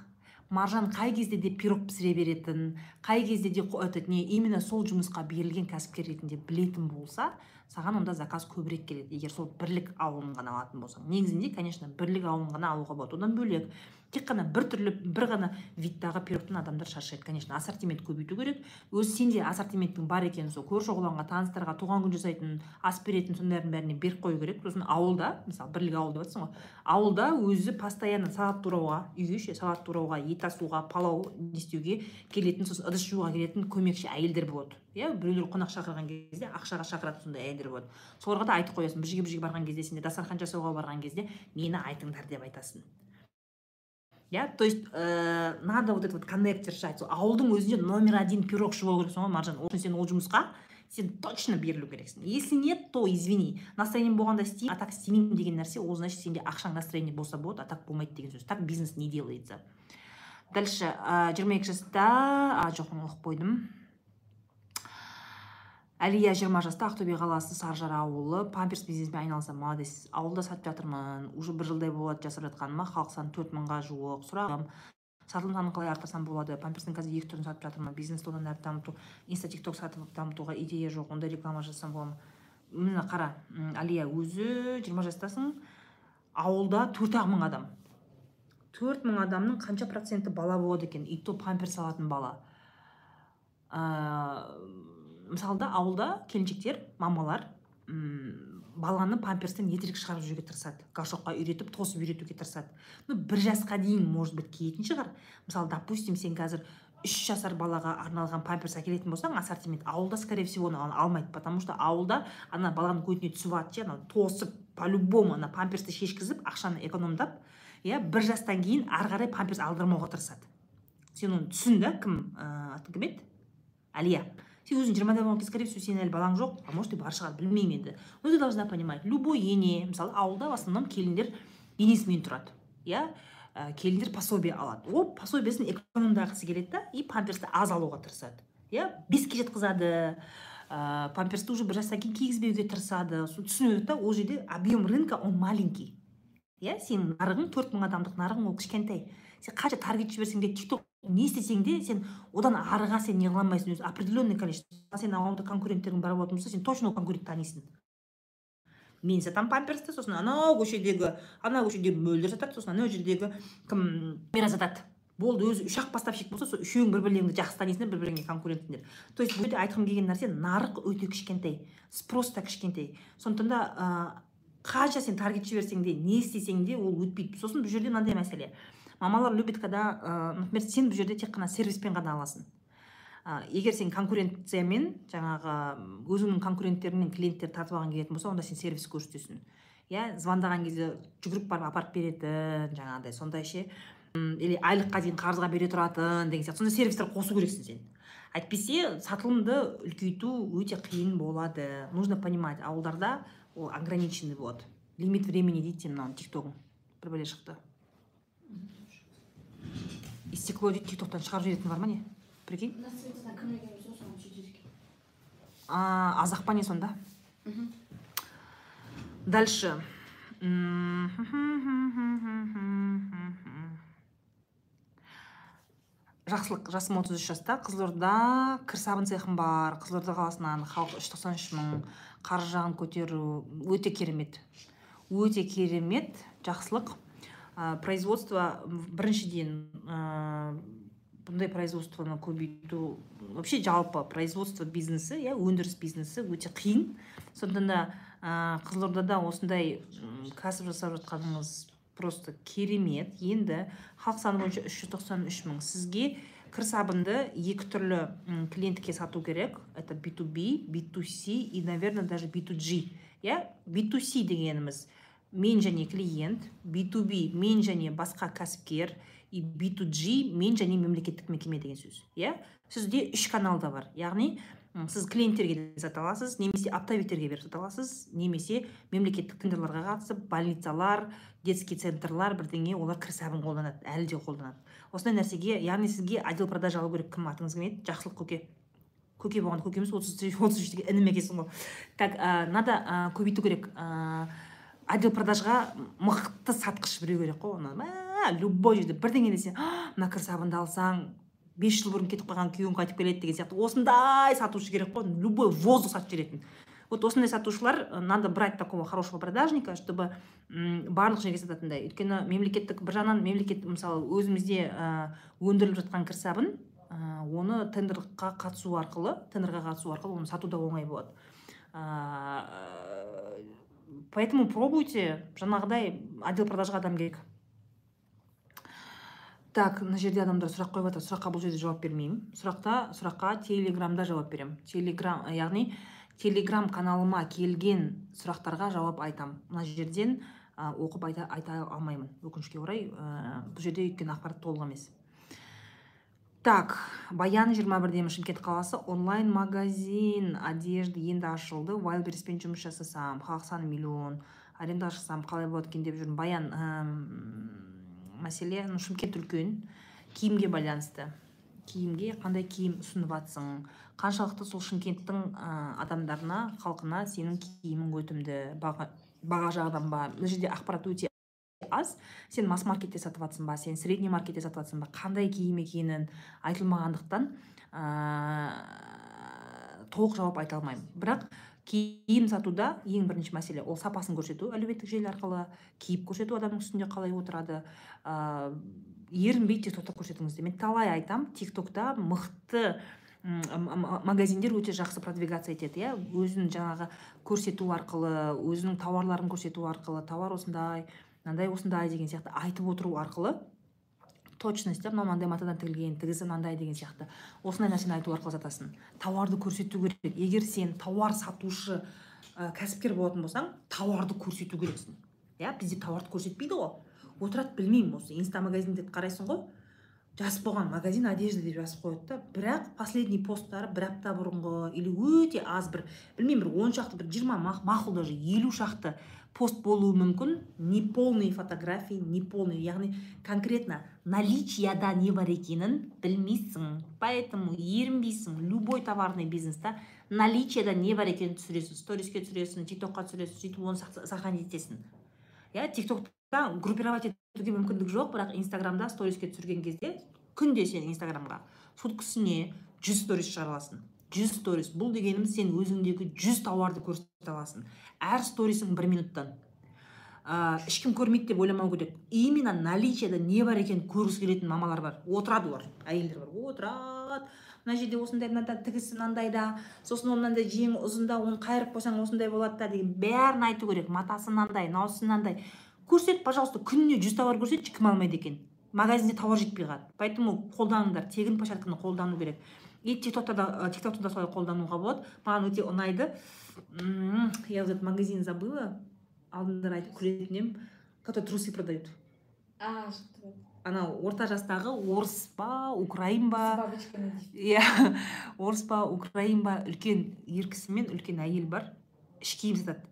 Маржан қай кезде де пирог пісіре беретін қай кезде де этот не именно сол жұмысқа берілген кәсіпкер ретінде білетін болса саған онда заказ көбірек келеді. Егер сол бірлік ауылын ғана алатын болсаң. Негізінде конечно бірлік ауылын ғана алуға болады. Одан бөлек тек қана бір түрлі бір ғана видтағы пирогтан адамдар шаршайды. Конечно ассортимент көбейту керек. Өзі сенде ассортименттің бар екенін сол көрші қолаңға таныстарға туған күн жасайтын ас беретін сондайлардың бәріне беріп қою керек. Сосын ауылда мысалы бірлік ауыл деп жатрсың ғой ауылда өзі постоянно салат турауға үйге ше салат турауға ет асуға палау не істеуге келетін сосын ыдыс жууға келетін көмекші әйелдер болады. Иә біреулер қонақ шақырған кезде ақшаға шақыратын сондай әйелдер болады. Соларға да айтып қоясың. Бір жерге бір жерге барған кезде сендер дастархан жасауға барған кезде мені айтыңдар деп айтасың. Иә то есть ә, надо вот этот вот коннект держать. Сол ауылдың өзінде номер один пирогшы болу керексің ғой маржан. Ол сен ол жұмысқа сен точно берілу керексің. Если нет то извини. Настроением болғанда істеймін а так істемеймін деген нәрсе ол значит сенде ақшаң настроение болса болады а так болмайды деген сөз. Так бизнес не делается. Дальше жиырма екі жаста а жоқ оқып қойдым. Әлия жиырма жаста ақтөбе қаласы саржара ауылы памперс бизнесімен айналысамын молодец ауылда сатып жатырмын. Уже бір жылдай болады жасап жатқаныма халық саны төрт мыңға жуық. Сұрағым сатылым санын қалай арттырсам болады. Памперстің қазір екі түрін сатып жатырмын. Бизнесті одан әрі дамыту инста тик ток сатып дамытуға идея жоқ. Ондай реклама жасасам бола ма міне қара әлия өзі жиырма жастасың. Ауылда төрт ақ мың адам. Төрт мың адамның қанша проценті бала болады екен? И то памперс алатын бала. Мысалы да ауылда келіншектер мамалар м баланы памперстен ертерек шығарып жіберуге тырысады горшокқа үйретіп тосып үйретуге тырысады. Ну бір жасқа дейін может быть киетін шығар. Мысалы допустим сен қазір үш жасар балаға арналған памперс әкелетін болсаң ассортимент ауылда скорее всего оны алмайды потому что ауылда ана баланың көтіне түсіп алады ше анау тосып по любому ана памперсті шешкізіп ақшаны экономдап иә бір жастан кейін ары қарай памперс алдырмауға тырысады. Сен оны түсін да кім ыыы аты кім еді? Әлия. Сен өзің жиырмада болған кезде скорее всего сенің әлі балаң жоқ а может и бар шығар білмеймін енді но должна понимать любой ене мысалы ауылда в основном келіндер енесімен тұрады. Иә ә, келіндер пособие алады. Ол пособиесін экономдағысы келеді да и памперсті аз алуға тырысады. Иә беске жеткізады. Ә, памперсті уже бір жастан кейін кигізбеуге тырысады. Түсіну керек та ол жерде объем рынка он маленький. Иә сенің нарығың төрт мың адамдық нарығың ол кішкентай. Сен қанша таргет жіберсең де тик не істесең де сен одан арыға сен не қыла алмайсың өзі. Определенный количество. Сен ауылда конкуренттерің бар болатын болса сен точно ол конкурентті танисың. Мен сатамын памперсті сосын анау көшедегі анау көшедегі мөлдір сатады сосын анау жердегі кім мира сатады. Болды өзі үш ақ поставщик болса сол үшеуің бір бірлеріңді жақсы танисыңдар бір біріңе конкурентсіңдер то есть бұл жерде айтқым келген нәрсе нарық өте кішкентай спрос та кішкентай. Сондықтан да ә, қанша сен таргет жіберсең де не істесең де ол өтпейді. Сосын бұл жерде мынандай мәселе. Мамалар любит когда ә, например сен бұл жерде тек қана сервиспен ғана аласың. Ә, егер сен конкуренциямен жаңағы өзіңнің конкуренттеріңнен клиенттер тартып алған келетін болса онда сен сервис көрсетесің. Иә звондаған кезде жүгіріп барып апарып беретін жаңағыдай сондай ше. Или айлыққа дейін қарызға бере тұратын деген сияқты. Сондай сервистер қосу керексің сен. Әйтпесе сатылымды үлкейту өте қиын болады. Нужно понимать ауылдарда ол ограниченный болады лимит времени дейді сен мынау тик тогың бір бәле шықты. И стекло дейді тик токтан шығарып жіберетін бар ма не прикинь азақ па не сонда дальше. Жақсылық жасым отыз үш жаста қызылорда кір сабын цехым бар қызылорда қаласынан халық үш тоқсан үш мың қаржы жағын көтеру өте керемет. Өте керемет жақсылық. Производство біріншіден бұндай производствоны көбейту вообще жалпы производство бизнесі иә өндіріс бизнесі өте қиын. Сондықтан да ә, қызылордада осындай кәсіп жасап жатқаныңыз просто керемет. Енді халық саны бойынша үш жүз тоқсан үш мың. Сізге кір сабынды екі түрлі клиентке сату керек. Это b2b b2c и наверное даже b2g иә b2c дегеніміз. Мен және клиент b2b мен және басқа кәсіпкер и b2g мен және мемлекеттік мекеме деген сөз иә? Сізде үш каналда бар. Яғни сіз клиенттерге де сата аласыз немесе оптовиктерге беріп сата аласыз немесе мемлекеттік тендерларға қатысып больницалар детский центрлар бірдеңе олар кір сабын қолданады әлі де қолданады. Осындай нәрсеге яғни сізге отдел продажа алу керек кім? Атыңыз кім еді? Жақсылық көке. Көке болғанда көкеміз отыз отыз үштегі інім екенсің ғой. Так надо көбейту керек. Отдел продажға мықты сатқыш біреу керек қой. Оны любой жерде бірдеңе десе мына кір сабынды алсаң бес жыл бұрын кетіп қалған күйеуің қайтып келеді деген сияқты. Осындай сатушы керек қой. Любой воздух сатып жіберетін. Вот осындай сатушылар надо брать такого хорошего продажника чтобы барлық жерге сататындай. Өйткені мемлекеттік бір жағынан мемлекет мысалы өзімізде өндіріліп жатқан кірсабын оны тендерға қатысу арқылы тендерға қатысу арқылы оны сату да оңай болады. Поэтому пробуйте. Жаңағыдай отдел продажға адам керек так мына жерде адамдар сұрақ қойып жатыр сұраққа бұл жерде жауап бермеймін сұрақта сұраққа телеграмда жауап беремін телеграм яғни телеграм каналыма келген сұрақтарға жауап айтам. Мына жерден ә, оқып айта, айта алмаймын. Өкінішке орай ә, бұл жерде өйткені ақпарат толық емес. Так баян 21 шымкент қаласы онлайн магазин. Одежды енді ашылды. Вайлберриспен жұмыс жасасам халық саны миллион арендаға шықсам қалай болады екен деп жүрмін. Баян мәселе шымкент үлкен. Киімге байланысты. Киімге қандай киім ұсынып жатсың қаншалықты сол шымкенттің адамдарына халқына сенің киімің өтімді? Баға, баға жағынан ба? Мына жерде ақпарат өте аз. Сен масс маркетте сатып жатсың ба сен средний маркетте сатып жатсың ба қандай киім екенін айтылмағандықтан ә, толық жауап айта алмаймын. Бірақ киім сатуда ең бірінші мәселе ол сапасын көрсету әлеуметтік желі арқылы киіп көрсету адамның үстінде қалай отырады. Ә, ерінбей тик токта көрсетіңіздер мен талай айтам тик токта мықты магазиндер өте жақсы продвигация етеді иә. Өзін жаңағы көрсету арқылы өзінің тауарларын көрсету арқылы тауар осындай мынандай осындай деген сияқты айтып отыру арқылы точность мынау мынандай матадан тігілген тігісі мынандай деген сияқты осындай нәрсені айту арқылы сатасың. Тауарды көрсету керек. Егер сен тауар сатушы ә, кәсіпкер болатын болсаң тауарды көрсету керексің. Иә бізде тауарды көрсетпейді ғой. Отырады білмеймін осы инстамагазинде қарайсың ғой. Жазып қойған магазин одежды деп жазып қояды да. Бірақ последний посттары бір апта бұрынғы или өте аз бір білмеймін бір он шақты бір жиырма мақұл даже елу шақты пост болуы мүмкін. Не полный фотографии не полный яғни конкретно наличияда не бар екенін білмейсің. Поэтому ерінбейсің. Любой товарный бизнеста наличияда не бар екенін түсіресің. Сториске түсіресің тик токқа түсіресің сөйтіп оны сохранить етесің. Иә тик группировать етуге мүмкіндік жоқ. Бірақ инстаграмда сториске түсірген кезде күнде сен инстаграмға суткасіне жүз сторис шығара аласың. Жүз сторис. Бұл дегеніміз сен өзіңдегі жүз тауарды көрсете аласың. Әр сторисің бір минуттан. Ә, ешкім көрмейді деп ойламау керек. Именно наличияда не бар екенін көргісі келетін мамалар бар. Отырады олар әйелдер бар. Отырады. Мына жерде осындай мынандай тігісі мынандайда сосын ол мынандай жеңі ұзында оны қайырып қойсаң осындай болады да деген. Бәрін айту керек. Матасы мынандай мынаусы мынандай. Көрсет пожалуйста күніне жүз товар көрсетші кім алмайды екен. Магазинде товар жетпей қалады. Поэтому қолданыңдар тегін площадканы қолдану керек. И тиктокта да тиктокта да солай қолдануға болады. Маған өте ұнайды. Я вот этот магазин забыла. Алдында айтып күлетін едім. Который трусы продают. А анау орта жастағы орыс па украин ба? Иә орыс па украин ба? Үлкен ер кісі мен үлкен әйел бар. Іш киім сатады.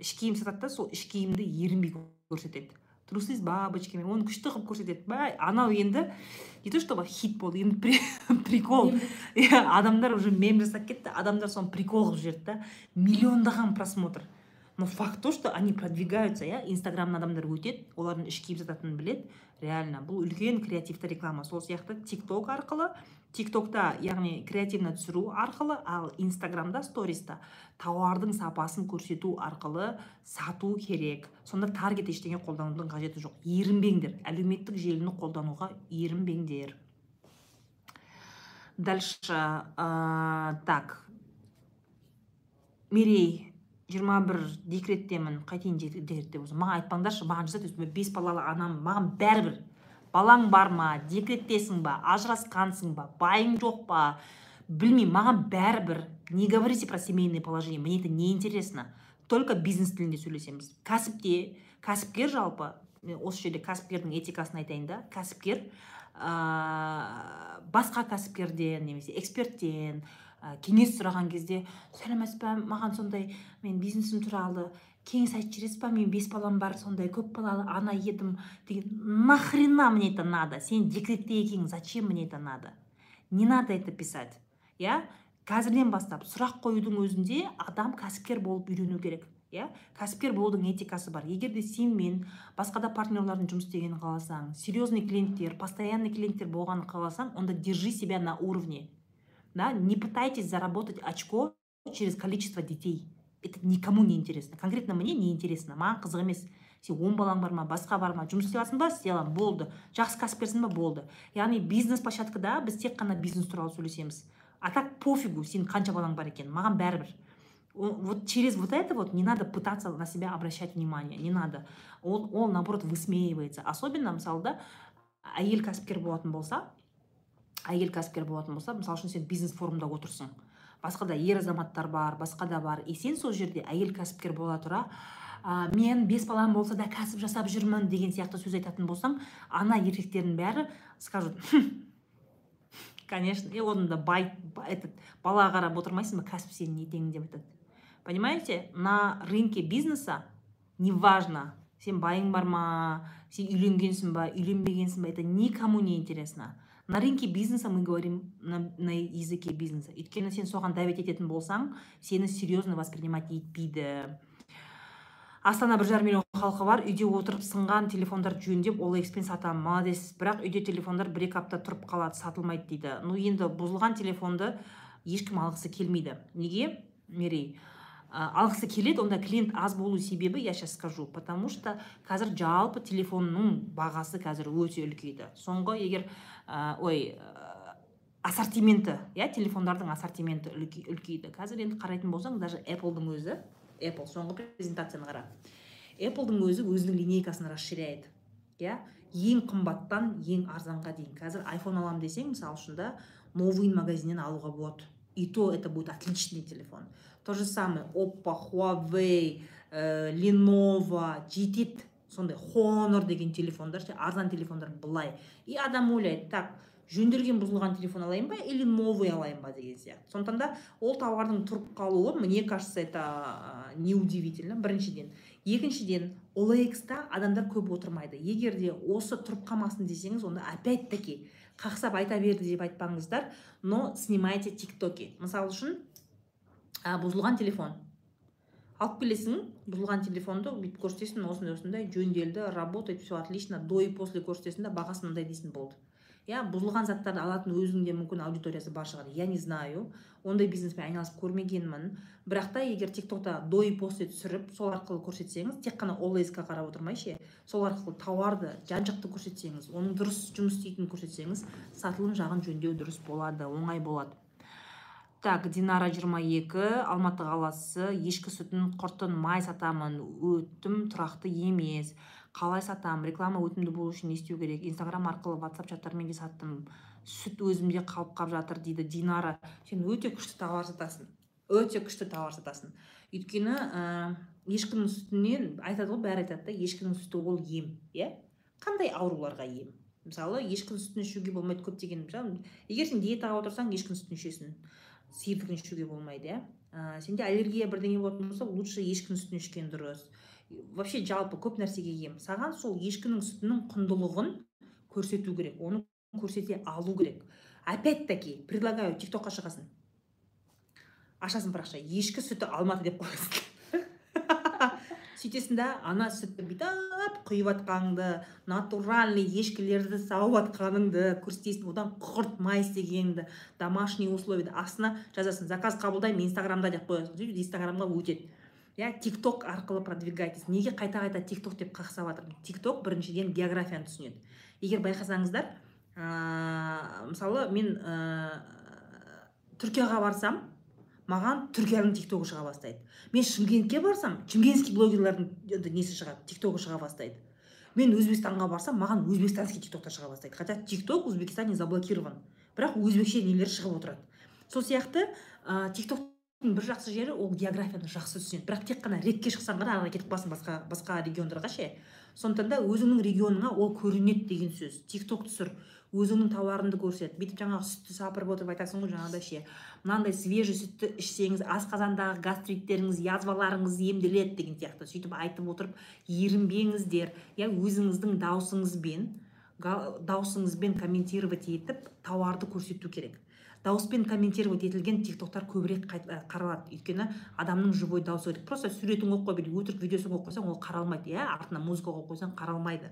Іш киім сатады да сол іш киімді ерінбей көрсетеді. Трусы с бабочками оны күшті қылып көрсетеді. Ба анау енді не то чтобы хит болды енді *laughs* прикол. Иә адамдар уже мем жасап кетті адамдар соны прикол қылып жіберді да. Миллиондаған просмотр. Но факт то что они продвигаются иә инстаграмнан адамдар өтеді олардың іш киім сататынын біледі. Реально бұл үлкен креативті реклама. Сол сияқты тик ток арқылы тик токта яғни креативно түсіру арқылы ал инстаграмда сториста тауардың сапасын көрсету арқылы сату керек. Сонда таргет ештеңе қолданудың қажеті жоқ. Ерінбеңдер әлеуметтік желіні қолдануға ерінбеңдер дальше ә, так. Мерей жиырма бір декреттемін қайтейін декретте болса маған айтпаңдаршы маған жазады бес балалы анамын маған бәрібір. Балаң бар ма декреттесің ба ажырасқансың ба байың жоқ па білмеймін маған бәрібір. Не говорите про семейное положение мне это не интересно. Только бизнес тілінде сөйлесеміз кәсіпте кәсіпкер жалпы осы жерде кәсіпкердің этикасын айтайын да кәсіпкер ә, басқа кәсіпкерден немесе эксперттен ә, кеңес сұраған кезде сәлеметсіз ба маған сондай мен бизнесім туралы кеңес айтып жібересіз ба? Мен бес балам бар сондай көп балалы ана едім деген. Нахрена мне это надо? Сен декретте екенсің зачем мне это надо? Не надо это писать иә қазірден бастап сұрақ қоюдың өзінде адам кәсіпкер болып үйрену керек иә кәсіпкер болудың этикасы бар. Егер де сен мен басқа да партнерлардың жұмыс істегенін қаласаң серьезный клиенттер постоянный клиенттер болғанын қаласаң онда держи себя на уровне. Да не пытайтесь заработать очко через количество детей. Это никому не интересно. Конкретно мне не интересно. Маған қызық емес. Сен он балаң бар ма басқа бар ма? Жұмыс істей аласың ба? Істей аламын болды. Жақсы кәсіпкерсің ба? Болды. Яғни бизнес площадкада біз тек қана бизнес туралы сөйлесеміз. А так пофигу сенің қанша балаң бар екен? Маған бәрібір. Вот через вот это вот не надо пытаться на себя обращать внимание. Не надо. Ол, ол наоборот высмеивается. Особенно мысалы да әйел кәсіпкер болатын болса әйел кәсіпкер болатын болса мысалы үшін сен бизнес форумда отырсың. Басқа да ер азаматтар бар басқа да бар. И сен сол жерде әйел кәсіпкер бола тұра ә, мен бес балам болса да кәсіп жасап жүрмін деген сияқты сөз айтатын болсаң ана еркектердің бәрі скажут конечно и оны да бай этот балаға қарап отырмайсың ба кәсіп сенің ертеңің деп айтады. Понимаете? На рынке бизнеса неважно сен байың бар ма сен үйленгенсің ба үйленбегенсің ба это никому не интересно. На рынке бизнеса мы говорим на, на языке бизнеса. Өйткені сен соған дәвет ететін болсаң сені серьезно воспринимать етпейді. Астана бір жарым миллион халқы бар үйде отырып сынған телефондарды жөндеп экспен сатамын молодец. Бірақ үйде телефондар бір екі апта тұрып қалады сатылмайды дейді. Ну енді бұзылған телефонды ешкім алғысы келмейді. Неге? Мерей? Алғысы келеді онда клиент аз болу себебі я сейчас скажу потому что қазір жалпы телефонның бағасы қазір өте үлкейді. Соңғы егер ә, ой ассортименті иә телефондардың ассортименті үлкейді. Қазір енді қарайтын болсаң даже Apple-дың өзі apple соңғы презентацияны қара. Apple-дың өзі өзінің линейкасын расширяет иә ең қымбаттан ең арзанға дейін. Қазір iphone аламын десең мысалы үшін да новый магазиннен алуға болады. И то это будет отличный телефон. То же самое oppo huawei ә, lenovo жетеді сондай honor деген телефондар ше арзан телефондар былай. И адам ойлайды так жөнделген бұзылған телефон алайын ба или новый алайын ба деген сияқты. Сондықтан да ол тауардың тұрып қалуы мне кажется это неудивительно біріншіден. Екіншіден OLX та адамдар көп отырмайды. Егер де осы тұрып қалмасын десеңіз онда опять таки қақсап айта берді деп айтпаңыздар но снимайте тиктоки мысалы үшін а, бұзылған телефон. Алып келесің бұзылған телефонды бүйтіп көрсетесің осындай осындай жөнделді работает все отлично до и после көрсетесің да бағасы мынандай дейсің болды. Иә бұзылған заттарды алатын өзінің де мүмкін аудиториясы бар шығар я не знаю ондай бизнеспен айналысып көрмегенмін. Бірақ та егер тик токта до и после түсіріп сол арқылы көрсетсеңіз тек қана олсқа қарап отырмай ше сол арқылы тауарды жан жақты көрсетсеңіз оның дұрыс жұмыс істейтінін көрсетсеңіз сатылым жағын жөндеу дұрыс болады оңай болады. Так динара 22 алматы қаласы ешкі сүтін құртын май сатамын өтім тұрақты емес. Қалай сатамын реклама өтімді болу үшін не істеу керек? Инстаграм арқылы ватсап чаттармен де саттым. Сүт өзімде қалып қалып жатыр дейді динара. Сен өте күшті товар сатасың. Өте күшті товар сатасың. Өйткені ә, ешкінің сүтінен айтады ғой бәрі айтады да ешкінің сүті ол ем иә? Қандай ауруларға ем? Мысалы ешкінің сүтін ішуге болмайды көптеген. Егер сен диетаға отырсаң ешкінің сүтін ішесің. Сиырдікін ішуге болмайды иә. Ә, сенде аллергия бірдеңе болатын болса лучше ешкінің сүтін ішкен дұрыс. Вообще жалпы көп нәрсеге ем. Саған сол ешкінің сүтінің құндылығын көрсету керек оны көрсете алу керек. Опять таки предлагаю тик токқа шығасың. Ашасың парақша. Ешкі сүті алматы деп қоясың. Сөйтесің да ана сүтті бүйтіп құйып жатқаныңды натуральный ешкілерді сауып жатқаныңды көрсетесің одан құрт май істегеніңді домашний условияда астына жазасың заказ қабылдаймын инстаграмда деп қоясың сөйтіп инстаграмға өтеді. Иә тик ток арқылы продвигайтесь. Неге қайта қайта тик ток деп қақсап жатырмын? Тик ток біріншіден географияны түсінеді. Егер байқасаңыздар ә, мысалы мен ә, түркияға барсам маған түркияның тиктогы шыға бастайды. Мен шымкентке барсам шымкентский блогерлардың несі шығады тиктогы шыға бастайды. Мен өзбекстанға барсам маған өзбекстанский тиктоктар шыға бастайды. Хотя тикток в узбекистане заблокирован. Бірақ өзбекше нелер шығып отырады. Сол сияқты ә, тиктоктың бір жақсы жері ол географияны жақсы түсінеді. Бірақ тек қана ретке шықсаң ғана ары кетіп қаласың басқа басқа региондарға ше. Сондықтан да өзіңнің регионыңа ол көрінеді деген сөз. Тикток түсір. Өзіңнің тауарыңды көрсет. Бүйтіп жаңағы сүтті сапырып отырып айтасың ғой жаңағыдай ше. Мынандай свежий сүтті ішсеңіз асқазандағы гастриттеріңіз язваларыңыз емделеді деген сияқты. Сөйтіп айтып отырып ерінбеңіздер. Иә өзіңіздің даусыңызбен даусыңызбен комментировать етіп тауарды көрсету керек. Дауыспен комментировать етілген тиктоктар көбірек қаралады. Өйткені адамның живой дауысы керек. Просто суретін қойып қойып өтірік видеосын қойып қойсаң ол қаралмайды иә. Артына музыка қойып қойсаң қаралмайды.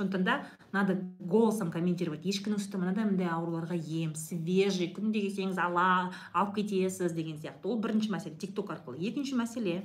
Сондықтан да надо голосом комментировать. Ешкінің сүті мынандай мындай ауруларға ем свежий күнде келсеңіз ала алып кетесіз деген сияқты. Ол бірінші мәселе тикток арқылы. Екінші мәселе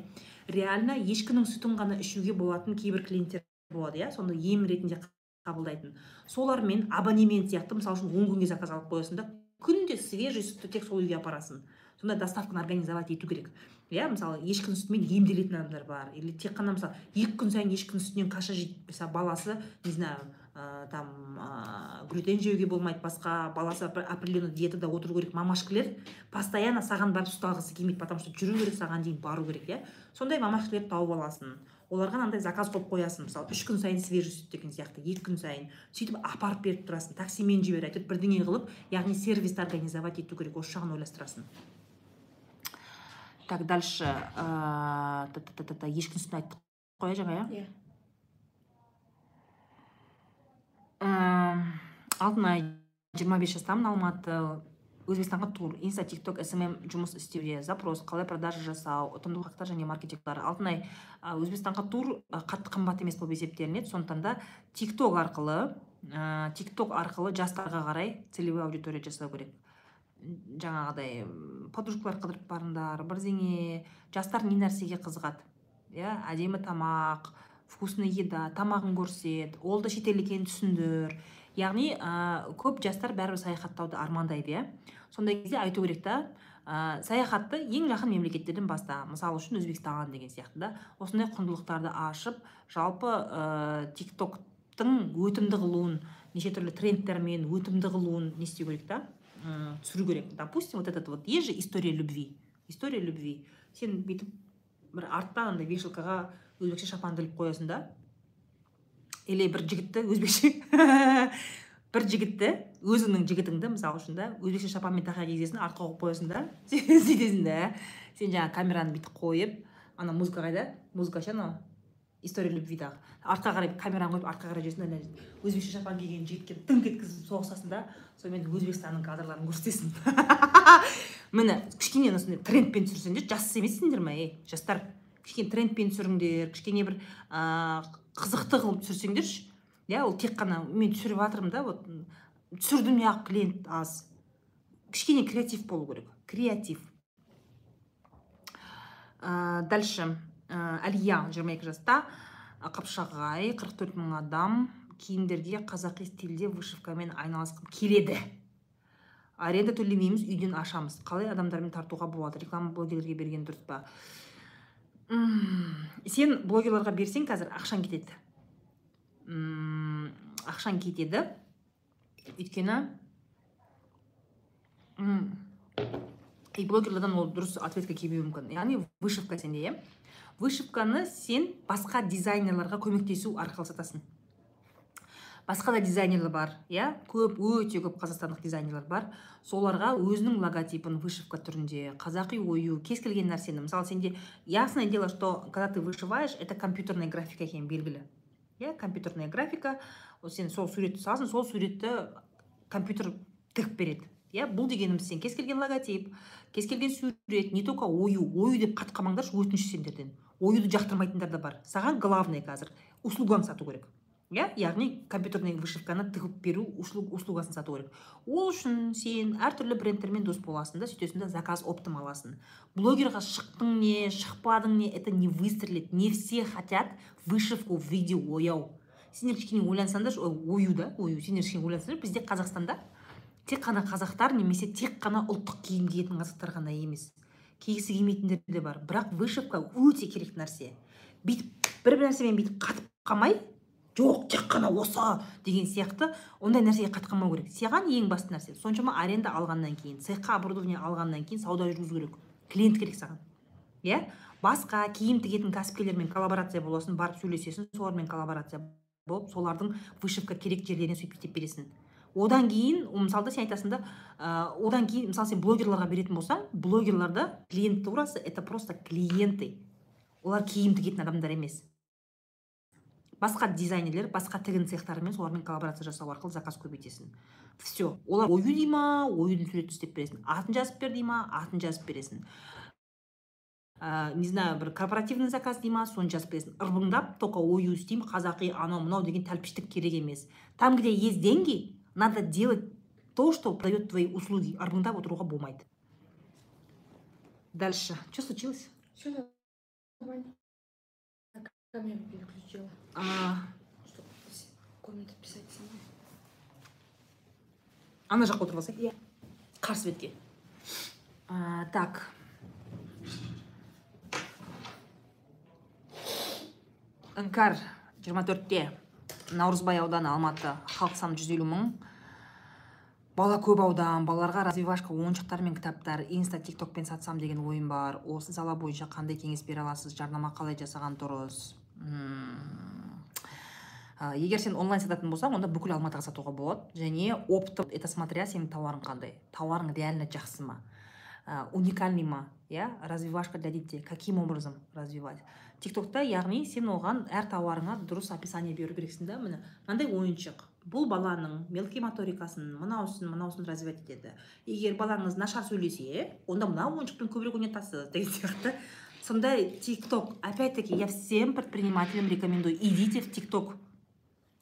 реально ешкінің сүтін ғана ішуге болатын кейбір клиенттер болады иә? Соны ем ретінде қабылдайтын. Солармен абонемент сияқты мысалы үшін он күнге заказ алып қоясың да күнде свежий сүтті тек сол үйге апарасың. Сондай доставканы организовать ету керек. Иә мысалы ешкінің сүтімен емделетін адамдар бар. Или тек қана мысалы екі күн сайын ешкінің сүтінен каша жейді. Мысалы баласы не знаю ә, там ә, глютен жеуге болмайды басқа баласы определенный диетада отыру керек мамашкілер постоянно саған барып сүт алғысы келмейді потому что жүру керек саған дейін бару керек иә. Сондай мамашкілерді тауып аласың. Оларға мынандай заказ қойып қоясың. Мысалы үш күн сайын свежий сүт деген сияқты екі күн сайын. Сөйтіп апарып беріп тұрасың таксимен жібер әйтеуір бірдеңе қылып яғни сервисті организовать ету керек осы жағын ойластырасың. Так дальше ешкінің сүтін айттық қой иә жаңа иә алтынай жиырма бес жастамын алматы өзбекстанға тур инста тик ток смм жұмыс істеуде запрос қалай продажа жасау ұтымды уақыттар және маркетингтар алтынай өзбекстанға тур қатты қымбат емес болып есептелінеді. Сондықтан да тик ток арқылы ә, тик ток арқылы жастарға қарай целевой аудитория жасау керек. Жаңағыдай подружкалар қыдырып барыңдар бірдеңе жастар не нәрсеге қызығады? Иә әдемі тамақ вкусный еда тамағын көрсет ол да шетел екенін түсіндір. Яғни ә, көп жастар бәрібір саяхаттауды армандайды иә. Сондай кезде айту керек та ә, саяхатты ең жақын мемлекеттерден баста мысалы үшін өзбекстан деген сияқты да осындай құндылықтарды ашып жалпы ә, тик токтың өтімді қылуын неше түрлі трендтермен өтімді қылуын не істеу керек та? Түсіру керек допустим вот этот вот есть же история любви. История любви. Сен бүйтіп бір артта андай вешалкаға өзбекше шапанды іліп қоясың да? Или бір жігітті өзбекше *laughs* бір жігітті өзіңнің жігітіңді мысалы үшін да өзбекше шапанмен тақа кигізесің артқа қойып қоясың да? *laughs* Сөйтесің да сен жаңағы камераны бүйтіп қойып ана музыка қайда? Музыка ше анау? История любвидағы артқа қарай камераны қойып артқа қарай жүресің да өзбекше шапан киген жігітке дыңқ еткізіп соғысасың да сонымен өзбекстанның кадрларын көрсетесің. *laughs* Міне кішкене осындай трендпен түсірсеңдер жас емессіңдер ма ей жастар? Кішкене трендпен түсіріңдер кішкене бір қызықты қылып түсірсеңдерші. Иә ол тек қана мен түсіріп жатырмын да вот түсірдім неғып клиент аз. Кішкене креатив болу керек креатив. Ә, дальше. Әлия жиырма екі жаста қапшағай қырық төрт мың адам киімдерге қазақи стильде вышивкамен айналысқым келеді. Аренда төлемейміз үйден ашамыз. Қалай адамдармен тартуға болады? Реклама блогерлерге берген дұрыс па? Сен блогерларға берсең қазір ақшаң кетеді. Ақшаң кетеді. Өйткені и блогерлерден ол дұрыс ответка келмеуі мүмкін. Яғни вышивка сенде иә? Вышивканы сен басқа дизайнерларға көмектесу арқылы сатасың. Басқа да дизайнерлер бар иә? Көп өте көп қазақстандық дизайнерлер бар. Соларға өзінің логотипін вышивка түрінде қазақи ою кез келген нәрсені. Мысалы сенде ясное дело что когда ты вышиваешь это компьютерная графика екені белгілі. Иә компьютерная графика. Сен сол суретті саласың сол суретті компьютер тігіп береді. Иә бұл дегеніміз сен кез келген логотип кез келген сурет не только ою ою деп қатып қалмаңдаршы өтініш сендерден. Оюды жақтырмайтындар да бар. Саған главный қазір услуганы сату керек. Иә? Яғни компьютерный вышивканы тігіп беру услугасын сату керек. Ол үшін сен әртүрлі брендтермен дос боласың да сөйтесің да заказ оптом аласың. Блогерға шықтың не шықпадың не это не выстрелит. Не все хотят вышивку в виде ояу сендер кішкене ойлансаңдаршы ою да ою сендер кішкене ойлансаңдар бізде қазақстанда тек қана қазақтар немесе тек қана ұлттық киім киетін қазақтар ғана емес. Кигісі келмейтіндер де бар. Бірақ вышивка өте керек нәрсе. Бүйтіп бір бір нәрсемен бүйтіп қатып қалмай жоқ тек қана осы деген сияқты ондай нәрсеге қатып қалмау керек. Саған ең басты нәрсе. Соншама аренда алғаннан кейін цехқа оборудование алғаннан кейін сауда жүргізу керек. Клиент керек саған. Иә? Басқа киім тігетін кәсіпкерлермен коллаборация боласың барып сөйлесесің солармен коллаборация болып солардың вышивка керек жерлеріне сөйтіп бүйтіп бересің. Одан кейін мысалы сен айтасың да ә, одан кейін мысалы сен блогерларға беретін болсаң блогерларда клиентурасы это просто клиенты. Олар киім тігетін адамдар емес. Басқа дизайнерлер басқа тігін цехтарымен солармен коллаборация жасау арқылы заказ көбейтесің. Все олар ою дей ма оюдың суретін істеп бересің. Атын жазып бер дей ма атын жазып бересің. Ә, не знаю бір корпоративный заказ дей ма соны жазып бересің. Ырбыңдап только ою істеймін қазақи анау мынау деген тәлпіштік керек емес. Там где есть деньги надо делать то что продает твои услуги. Ырбыңдап отыруға болмайды дальше. Что случилось? Все нормально. Камеру переключила. а, Чтобы комменты писать сама. ана жаққа отырып алсай Иә. қарсы бетке а, так. Іңкәр 24-те наурызбай ауданы алматы халық саны 150 мың. Бала көп аудан балаларға развивашка ойыншықтар мен кітаптар инста тик токпен сатсам деген ойым бар. Осы сала бойынша қандай кеңес бере аласыз? Жарнама қалай жасаған дұрыс? Егер сен онлайн сататын болсаң онда бүкіл алматыға сатуға болады. Және оптом это смотря сенің тауарың қандай. Тауарың реально жақсы ма? Уникальный ма? Иә? Развивашка для детей. Каким образом развивать? Тиктокта яғни сен оған әр тауарыңа дұрыс описание беру керексің да. Міне мынандай ойыншық. Бұл баланың мелкий моторикасын мынаусын мынаусын развивать етеді. Егер балаңыз нашар сөйлесе онда мына ойыншықпен көбірек ойнатасыз деген сияқты. Сондай тикток опять таки я всем предпринимателям рекомендую идите в тикток.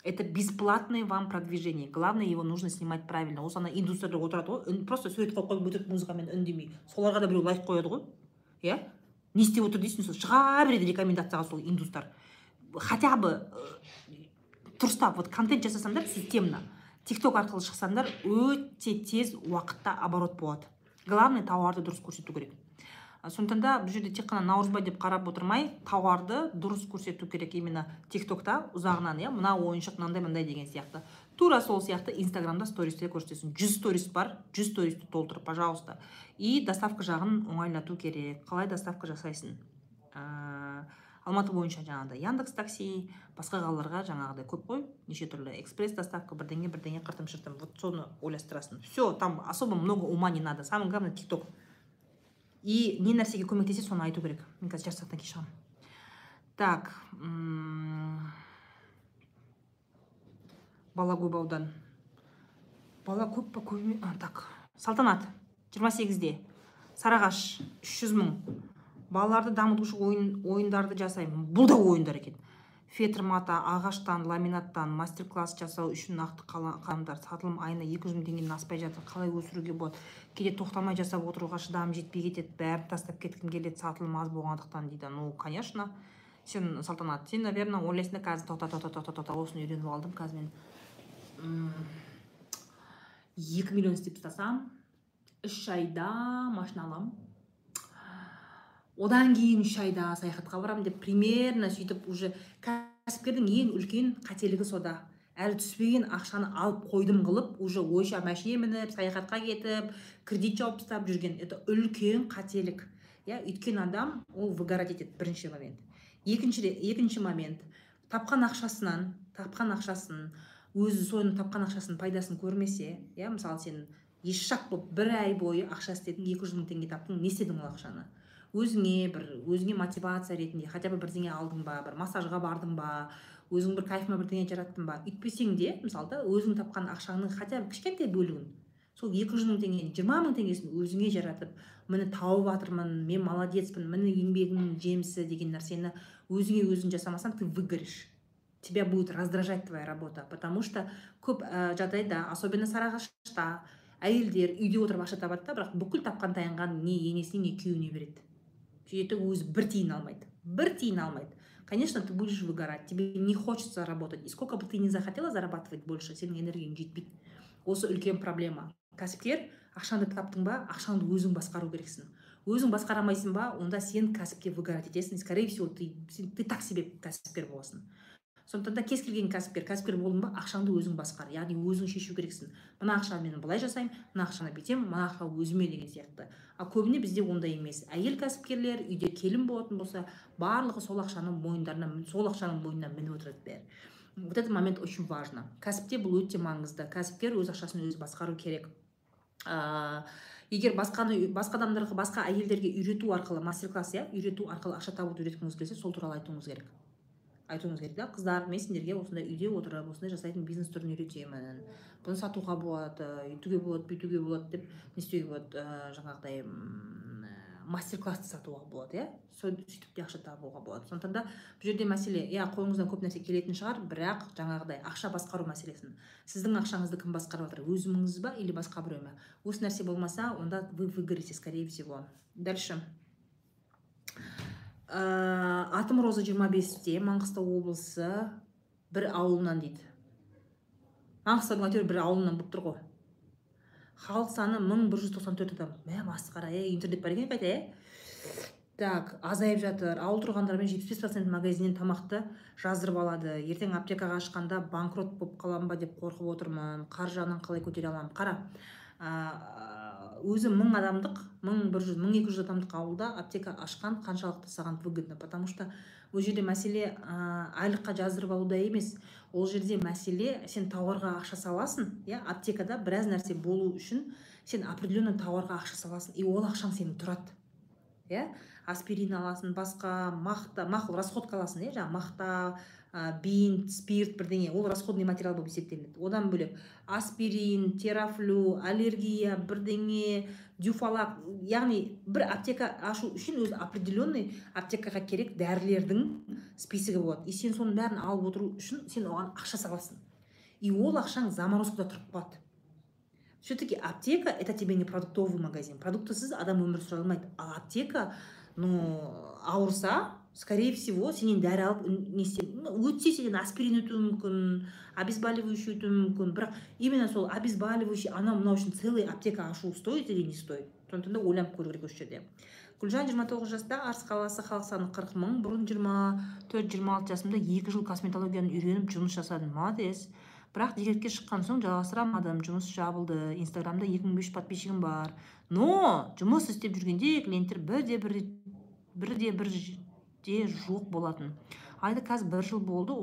Это бесплатное вам продвижение. Главное его нужно снимать правильно. Осы ана индустриялар отырады ғой просто сурет қойып қойып өтірік музыкамен үндемей. Соларға да біреу лайк қояды ғой иә? Не істеп отыр дейсің сол шыға береді рекомендацияға сол индустар хотя бы э, дұрыстап вот контент жасасаңдар системно. Тикток арқылы шықсаңдар өте тез уақытта оборот болады. Главное тауарды дұрыс көрсету керек. Сондықтан да бұл жерде тек қана наурызбай деп қарап отырмай тауарды дұрыс көрсету керек именно тиктокта ұзағынан иә мына ойыншық мынандай мынандай деген сияқты. Тура сол сияқты инстаграмда стористе көрсетесің. Жүз сторис бар жүз стористі толтыр пожалуйста. И доставка жағын оңайлату керек. Қалай доставка жасайсың? Ә, алматы бойынша жаңағыдай яндекс такси басқа қалаларға жаңағыдай көп қой. Неше түрлі экспресс доставка бірдеңе бірдеңе қыртым шыртым. Вот соны ойластырасың. Все там особо много ума не надо. Самое главное тикток. И не нәрсеге көмектесе соны айту керек. Мен қазір жарты сағаттан кейін шығамын так бала көп аудан. Бала көп па көп еме- а, так. Салтанат 28-де сарыағаш 300 мың. Балаларды дамытушы ойын, ойындарды жасаймын. Бұл да ойындар екен фетр мата ағаштан ламинаттан мастер класс жасау үшін нақты қала- қаламдар сатылым айына 200 мың теңгеден аспай жатыр. Қалай өсіруге болады? Кейде тоқтамай жасап отыруға шыдамым жетпей кетеді. Бәрін тастап кеткім келеді. Сатылым аз болғандықтан дейді. Ну конечно. Сен салтанат сен наверное ойлайсың да қазір тоқта тоқта тоқта тоқта осыны үйреніп алдым қазір мен екі миллион істеп тастасам үш айда машина аламын. Одан кейін үш айда саяхатқа барамын деп примерно сөйтіп уже кәсіпкердің ең үлкен қателігі сода. Әлі түспеген ақшаны алып қойдым қылып уже ойша машине мініп саяхатқа кетіп кредит жауып тастап жүрген. Это үлкен қателік. Иә өйткені адам ол выгорать етеді бірінші момент. Екінші екінші момент. Тапқан ақшасынан тапқан ақшасын өзі соны тапқан ақшасын пайдасын көрмесе иә мысалы сен ешшақ болып бір ай бойы ақша істедің екі жүз мың теңге таптың не істедің ол ақшаны? Өзіңе бір өзіңе мотивация ретінде хотя бы бірдеңе алдың ба бір массажға бардың ба өзің бір кайфыма бірдеңе жараттың ба? Үйтпесең де мысалы да өзің тапқан ақшаңның хотя бы кішкентай бөлігін сол екі жүз мың теңгенің жиырма мың теңгесін өзіңе жаратып міне тауып жатырмын мен молодецпін міне еңбегімнің жемісі деген нәрсені өзіңе өзің жасамасаң ты выгоришь. Тебя будет раздражать твоя работа потому что көп ә, жағдайда особенно сарыағашта әйелдер үйде отырып ақша табады да бірақ бүкіл тапқан таянғанын не енесіне не күйеуіне береді. Сөйтеді өзі бір тиын алмайды бір тиын алмайды. Конечно ты будешь выгорать тебе не хочется работать и сколько бы ты ни захотела зарабатывать больше сенің энергияң жетпейді. Осы үлкен проблема. Кәсіпкер ақшаңды таптың ба ақшаңды өзің басқару керексің өзің басқара алмайсың ба онда сен кәсіпте выгорать етесің скорее всего ты, ты так себе кәсіпкер боласың сондықтан да кез келген кәсіпкер кәсіпкер болдың ба ақшаңды өзің басқар яғни өзің шешу керексің. Мына ақшаны мен былай жасаймын мына ақшаны бүйтемін мына ақша өзіме деген сияқты. Ал көбіне бізде ондай емес. Әйел кәсіпкерлер үйде келін болатын болса барлығы сол ақшаны мойындарына сол ақшаның мойнына мініп отырады бәрі. Вот этот момент очень важно. Кәсіпте бұл өте маңызды. Кәсіпкер өз ақшасын өзі басқару керек. Ә, егер басқаны басқа адамдарға басқа әйелдерге үйрету арқылы мастер класс иә үйрету арқылы ақша табуды үйреткіңіз келсе сол туралы айтуыңыз керек. Айтуыңыз керек да қыздар мен сендерге осындай үйде отырып осындай жасайтын бизнес түрін үйретемін. Бұны сатуға болады үйтуге болады бүйтуге болады деп не істеуге болады? Ә, жаңағыдай мастер классты сатуға болады иә? Сөйтіп те ақша табуға болады. Сондықтан да бұл жерде мәселе иә қолыңыздан көп нәрсе келетін шығар бірақ жаңағыдай ақша басқару мәселесін. Сіздің ақшаңызды кім басқарып жатыр? Өзіңіз ба или басқа біреу ма осы нәрсе болмаса онда вы выгорите скорее всего. Дальше. Ә, атым роза 25-те маңғыстау облысы бір ауылынан дейді. Маңғыстаудың әйтеуір бір ауылынан болып тұр ғой. Халық саны мың бір жүз тоқсан төрт адам. Мә масқара е интернет бар екен қайта иә так азайып жатыр. Ауыл тұрғындарымен жетпіс бес процент магазиннен тамақты жаздырып алады. Ертең аптекаға ашқанда банкрот болып қаламын ба деп қорқып отырмын. Қаржы жағынан қалай көтере аламын? Қара өзі мың адамдық мың бір жүз мың екі жүз адамдық ауылда аптека ашқан қаншалықты саған выгодно. Потому что ол жерде мәселе ә, айлыққа жаздырып алуда емес. Ол жерде мәселе сен тауарға ақша саласың иә аптекада біраз нәрсе болу үшін сен определенный тауарға ақша саласың. И ол ақшаң сенің тұрады иә. Аспирин аласың басқа мақта мақұл расходка аласың иә жаңағы мақта ә, бинт спирт бірдеңе ол расходный материал болып есептелінеді. Одан бөлек аспирин терафлю аллергия бірдеңе дюфалак яғни бір аптека ашу үшін өзі определенный аптекаға керек дәрілердің списогі болады. И сен соның бәрін алып отыру үшін сен оған ақша саласың. И ол ақшаң заморозкада тұрып қалады. Все таки аптека это тебе не продуктовый магазин. Продуктысыз адам өмір сүре алмайды. Ал аптека ну ауырса скорее всего сенен дәрі алып не өтсе сенен аспирин өтуі мүмкін обезболивающий өтуі мүмкін бірақ именно сол обезболивающий анау мынау үшін целый аптека ашу стоит или не стоит? Сондықтан да ойланып көру керек осы жерде гүлжан жиырма тоғыз жаста арыс қаласы халық саны қырық мың бұрын жиырма төрт жиырма алты жасымда екі жыл косметологияны үйреніп жұмыс жасадым молодец. Бірақ декретке шыққан соң жалғастыра алмадым жұмыс жабылды инстаграмда екі мың бес жүз подписчигім бар. Но жұмыс істеп жүргенде клиенттер бірде бір бірде бірде жоқ болатын. Алайда қазір бір жыл болды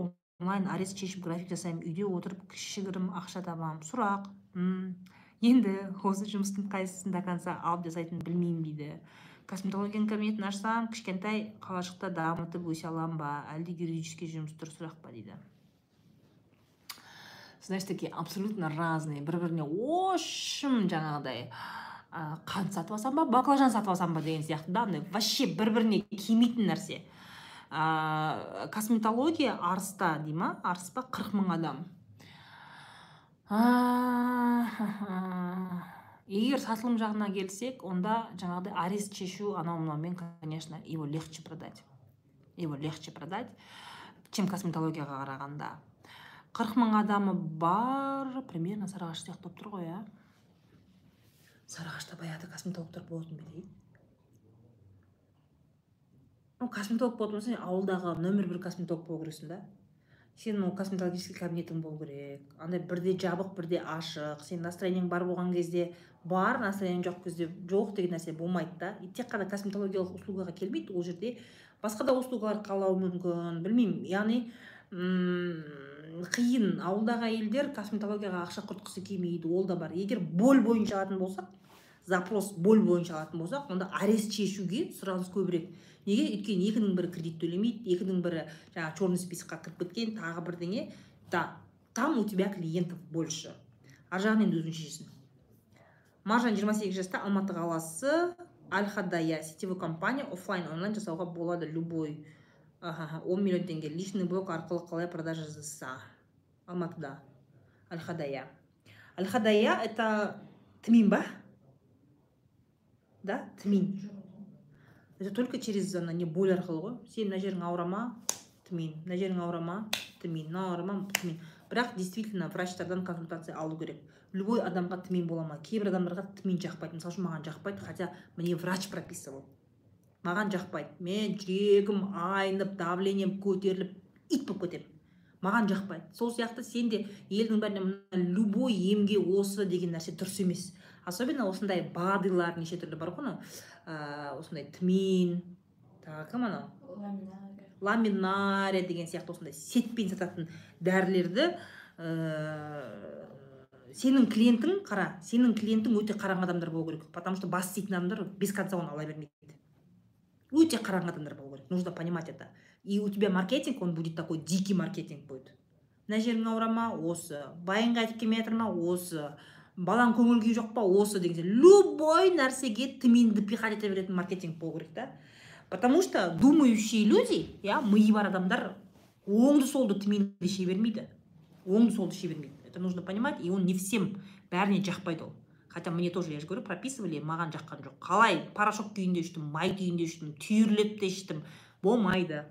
онлайн арест шешіп график жасаймын үйде отырып кішігірім ақша табамын. Сұрақ енді осы жұмыстың қайсысын до конца алып жасайтынын білмеймін дейді. Косметологияның кабинетін ашсам кішкентай қалашықта дамытып өсе аламын ба? Әлде юридический жұмыс дұрыс сұрақ па? дейді. Знаешь такие абсолютно разные бір біріне общем жаңағыдай. Қант сатып алсам ба баклажан сатып алсам ба деген сияқты да андай вообще бір біріне келмейтін нәрсе. Ә, косметология арыста дей ма? Арыс па? қырық мың адам. Егер сатылым жағына келсек онда жаңағыдай арест шешу анау мынаумен конечно его легче продать. Его легче продать чем косметологияға қарағанда. Қырық мың адамы бар примерно сарыағаш сияқты болып тұр ғой иә сарыағашта баяғыда косметологтар болатын ба дейді ну косметолог болатын болсаң сен ауылдағы нөмір бір косметолог болу керексің да. Сенің ол косметологический кабинетің болу керек. Андай бірде жабық бірде ашық. Сен настроениең бар болған кезде бар настроениең жоқ кезде жоқ деген нәрсе болмайды да. И тек қана косметологиялық услугаға келмейді ол жерде. Басқа да услугалар қалауы мүмкін білмеймін. Яғни қиын. Ауылдағы әйелдер косметологияға ақша құртқысы келмейді. Ол да бар. Егер боль бойынша алатын болсақ запрос боль бойынша алатын болсақ онда арест шешуге сұраныс көбірек. Неге? Өйткені екінің бірі кредит төлемейді екінің бірі жаңағы черный списокқа кіріп кеткен тағы бірдеңе. Да там у тебя клиентов больше. Ар жағын енді өзің шешесің. Маржан 28 жаста алматы қаласы аль хадая сетевой компания офлайн онлайн жасауға болады любой. Он миллион теңге. Личный блог арқылы қалай продажа жасаса? Алматыда. Аль хадая аль хадая это тмин ба? Да тмин. Это только через ана не боль арқылы ғой сен мына жерің ауыра ма тмин. Мына жерің ауыра ма тмин. Мынау ауыра ма тмин. Бірақ действительно врачтардан консультация алу керек. Любой адамға тмин бола ма? Кейбір адамдарға тмин жақпайды. Мысалы үшін маған жақпайды хотя мне врач прописывал. Маған жақпайды. Мен жүрегім айнып давлением көтеріліп ит болып кетемін. Маған жақпайды. Сол сияқты сен де елдің бәріне мына любой емге осы деген нәрсе дұрыс емес. Особенно осындай бадылар неше түрлі бар ғой анау. Осындай тмин тағы кім анау? Ламинария. Деген сияқты осындай сетпен сататын дәрілерді ә, сенің клиентің қара сенің клиентің өте қараң адамдар болу керек. Потому что бас істейтін адамдар без конца оны ала бермейді. Өте қараң адамдар болу керек. Нужно понимать это. И у тебя маркетинг он будет такой дикий маркетинг будет. Мына жерің ауыра ма? Осы. Байың қайтып келмей жатыр ма? Осы. Балаң көңіл күйі жоқ па? Осы деген сияқты любой нәрсеге тминді пихать ете беретін маркетинг болу керек та. Потому что думающие люди иә миы бар адамдар оңды солды тминді іше бермейді. Оңды солды іше бермейді. Это нужно понимать и он не всем бәріне жақпайды ол. Хотя мне тоже я же говорю прописывали маған жаққан жоқ. Қалай? Порошок күйінде іштім май күйінде іштім түйірлеп те іштім. Болмайды.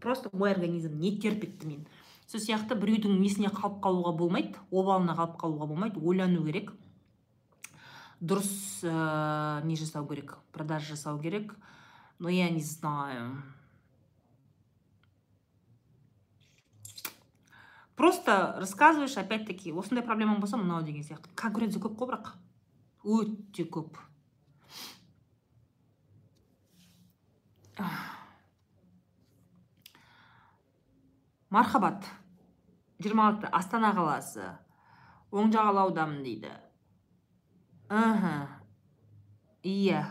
Просто мой организм не терпит тмин сол сияқты біреудің несіне қалып қалуға болмайды обалына қалып қалуға болмайды ойлану керек. Дұрыс ә, не жасау керек продажа жасау керек. Но я не знаю. Просто рассказываешь опять таки осындай проблемаң болса мынау деген сияқты. Конкуренция көп қой бірақ өте көп мархабат жиырма алты астана қаласы оң жағалаудамын дейді мхм иә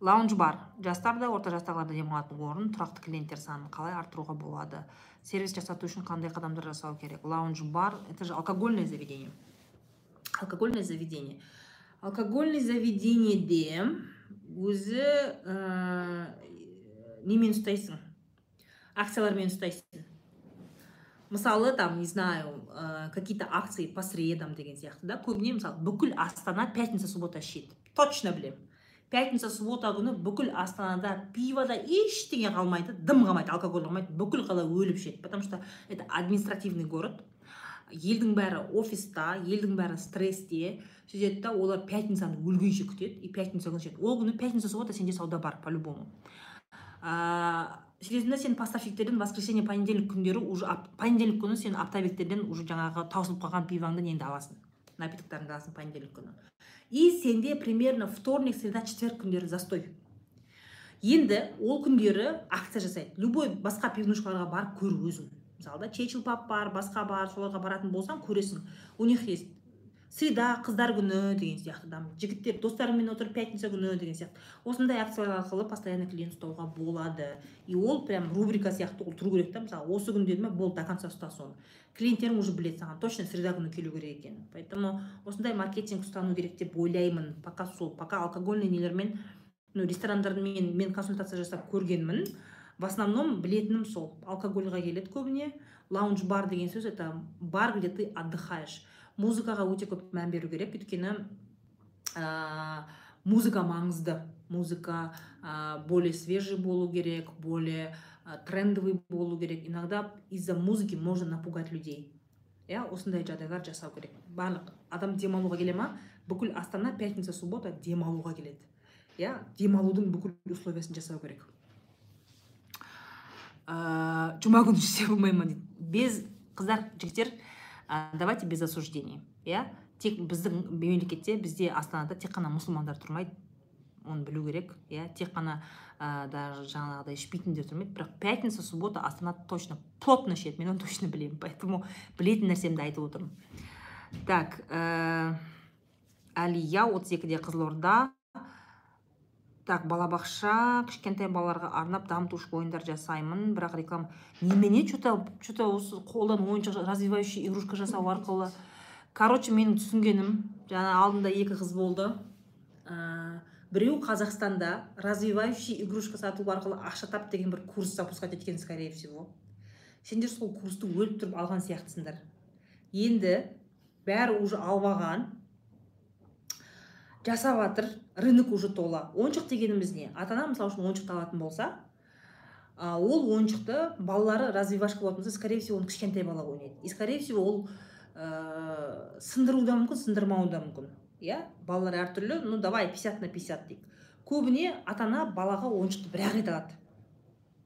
лаунж бар жастар да орта жастағылар да демалатын орын тұрақты клиенттер санын қалай арттыруға болады сервис жасату үшін қандай қадамдар жасау керек лаунж бар это же алкогольное заведение алкогольное заведение алкогольный заведениеде өзі ә, немен ұстайсың акциялармен ұстайсың мысалы там не знаю ә, какие то акции по средам деген сияқты да көбіне мысалы бүкіл астана пятница суббота ішеді точно білемін пятница суббота күні бүкіл астанада пивода ештеңе қалмайды дым қалмайды алкоголь қалмайды бүкіл қала өліп ішеді. Потому что это административный город. Елдің бәрі офиста елдің бәрі стрессте сөйтеді да олар пятницаны өлгенше күтеді и пятница күні ол күні пятница суббота сенде сауда бар по любому сөйтесің да сен поставщиктерден воскресенье понедельник күндері уже понедельник күні сен оптовиктерден уже жаңағы таусылып қалған пиваңды енді аласың? Напитоктарыңды аласың понедельник күні. И сенде примерно вторник среда четверг күндері застой. Енді ол күндері акция жасайды. Любой басқа пивнушкаларға барып көр өзің. Мысалы да чечил пап бар басқа бар соларға баратын болсаң көресің. У них есть среда қыздар күні деген сияқты там жігіттер достарыңмен отырып пятница күні деген сияқты. Осындай акциялар арқылы постоянно клиент ұстауға болады. И ол прям рубрика сияқты ол тұру керек та мысалы осы күн деді ма болды до конца ұста соны клиенттерің уже біледі саған точно среда күні келу керек екенін поэтому осындай маркетинг ұстану керек деп ойлаймын. Пока сол пока алкогольный нелермен ну ресторандармен мен консультация жасап көргенмін. В основном білетінім сол. Алкогольға келеді көбіне. Лаунж бар деген сөз это бар где ты отдыхаешь. Музыкаға өте көп мән беру керек. Өйткені ә, музыка маңызды. Музыка ә, более свежий болу керек более ә, трендовый болу керек. Иногда из-за музыки можно напугать людей. Иә осындай жағдайлар жасау керек. Барлық адам демалуға келе ма? Бүкіл астана пятница суббота демалуға келеді. Иә демалудың бүкіл условиясын жасау керек. Ә, жұма күні ішсе болмай ма дейді без қыздар жігіттер ә, давайте без осуждений иә? Тек біздің мемлекетте бізде астанада тек қана мұсылмандар тұрмайды. Оны білу керек иә? Тек қана ә, даже жаңағыдай ішпейтіндер тұрмайды. Бірақ пятница суббота астана точно плотно ішеді. Мен оны точно білемін поэтому білетін нәрсемді айтып отырмын. Так ә, әлия отыз екіде қызылорда. Так балабақша кішкентай балаларға арнап дамытушы ойындар жасаймын. Бірақ реклама немене че то че то осы қолдан ойыншық развивающий игрушка жасау арқылы. Короче менің түсінгенім жаңа алдында екі қыз болды. Ә, біреу қазақстанда развивающий игрушка сату арқылы ақша тап деген бір курс запускать еткен скорее всего. Сендер сол курсты өліп тұрып алған сияқтысыңдар. Енді бәрі уже алып алған жасап жатыр рынок уже тола ойыншық дегеніміз не? Ата ана мысалы үшін ойыншықты алатын болса ол ойыншықты балалары развивашка болатын болса скорее всего оны кішкентай бала ойнайды. И скорее всего ол ә, сындыруы да мүмкін сындырмауы да мүмкін. Иә? Балалар әртүрлі ну давай 50 на 50 дейік. Көбіне ата ана балаға ойыншықты бір ақ рет алады.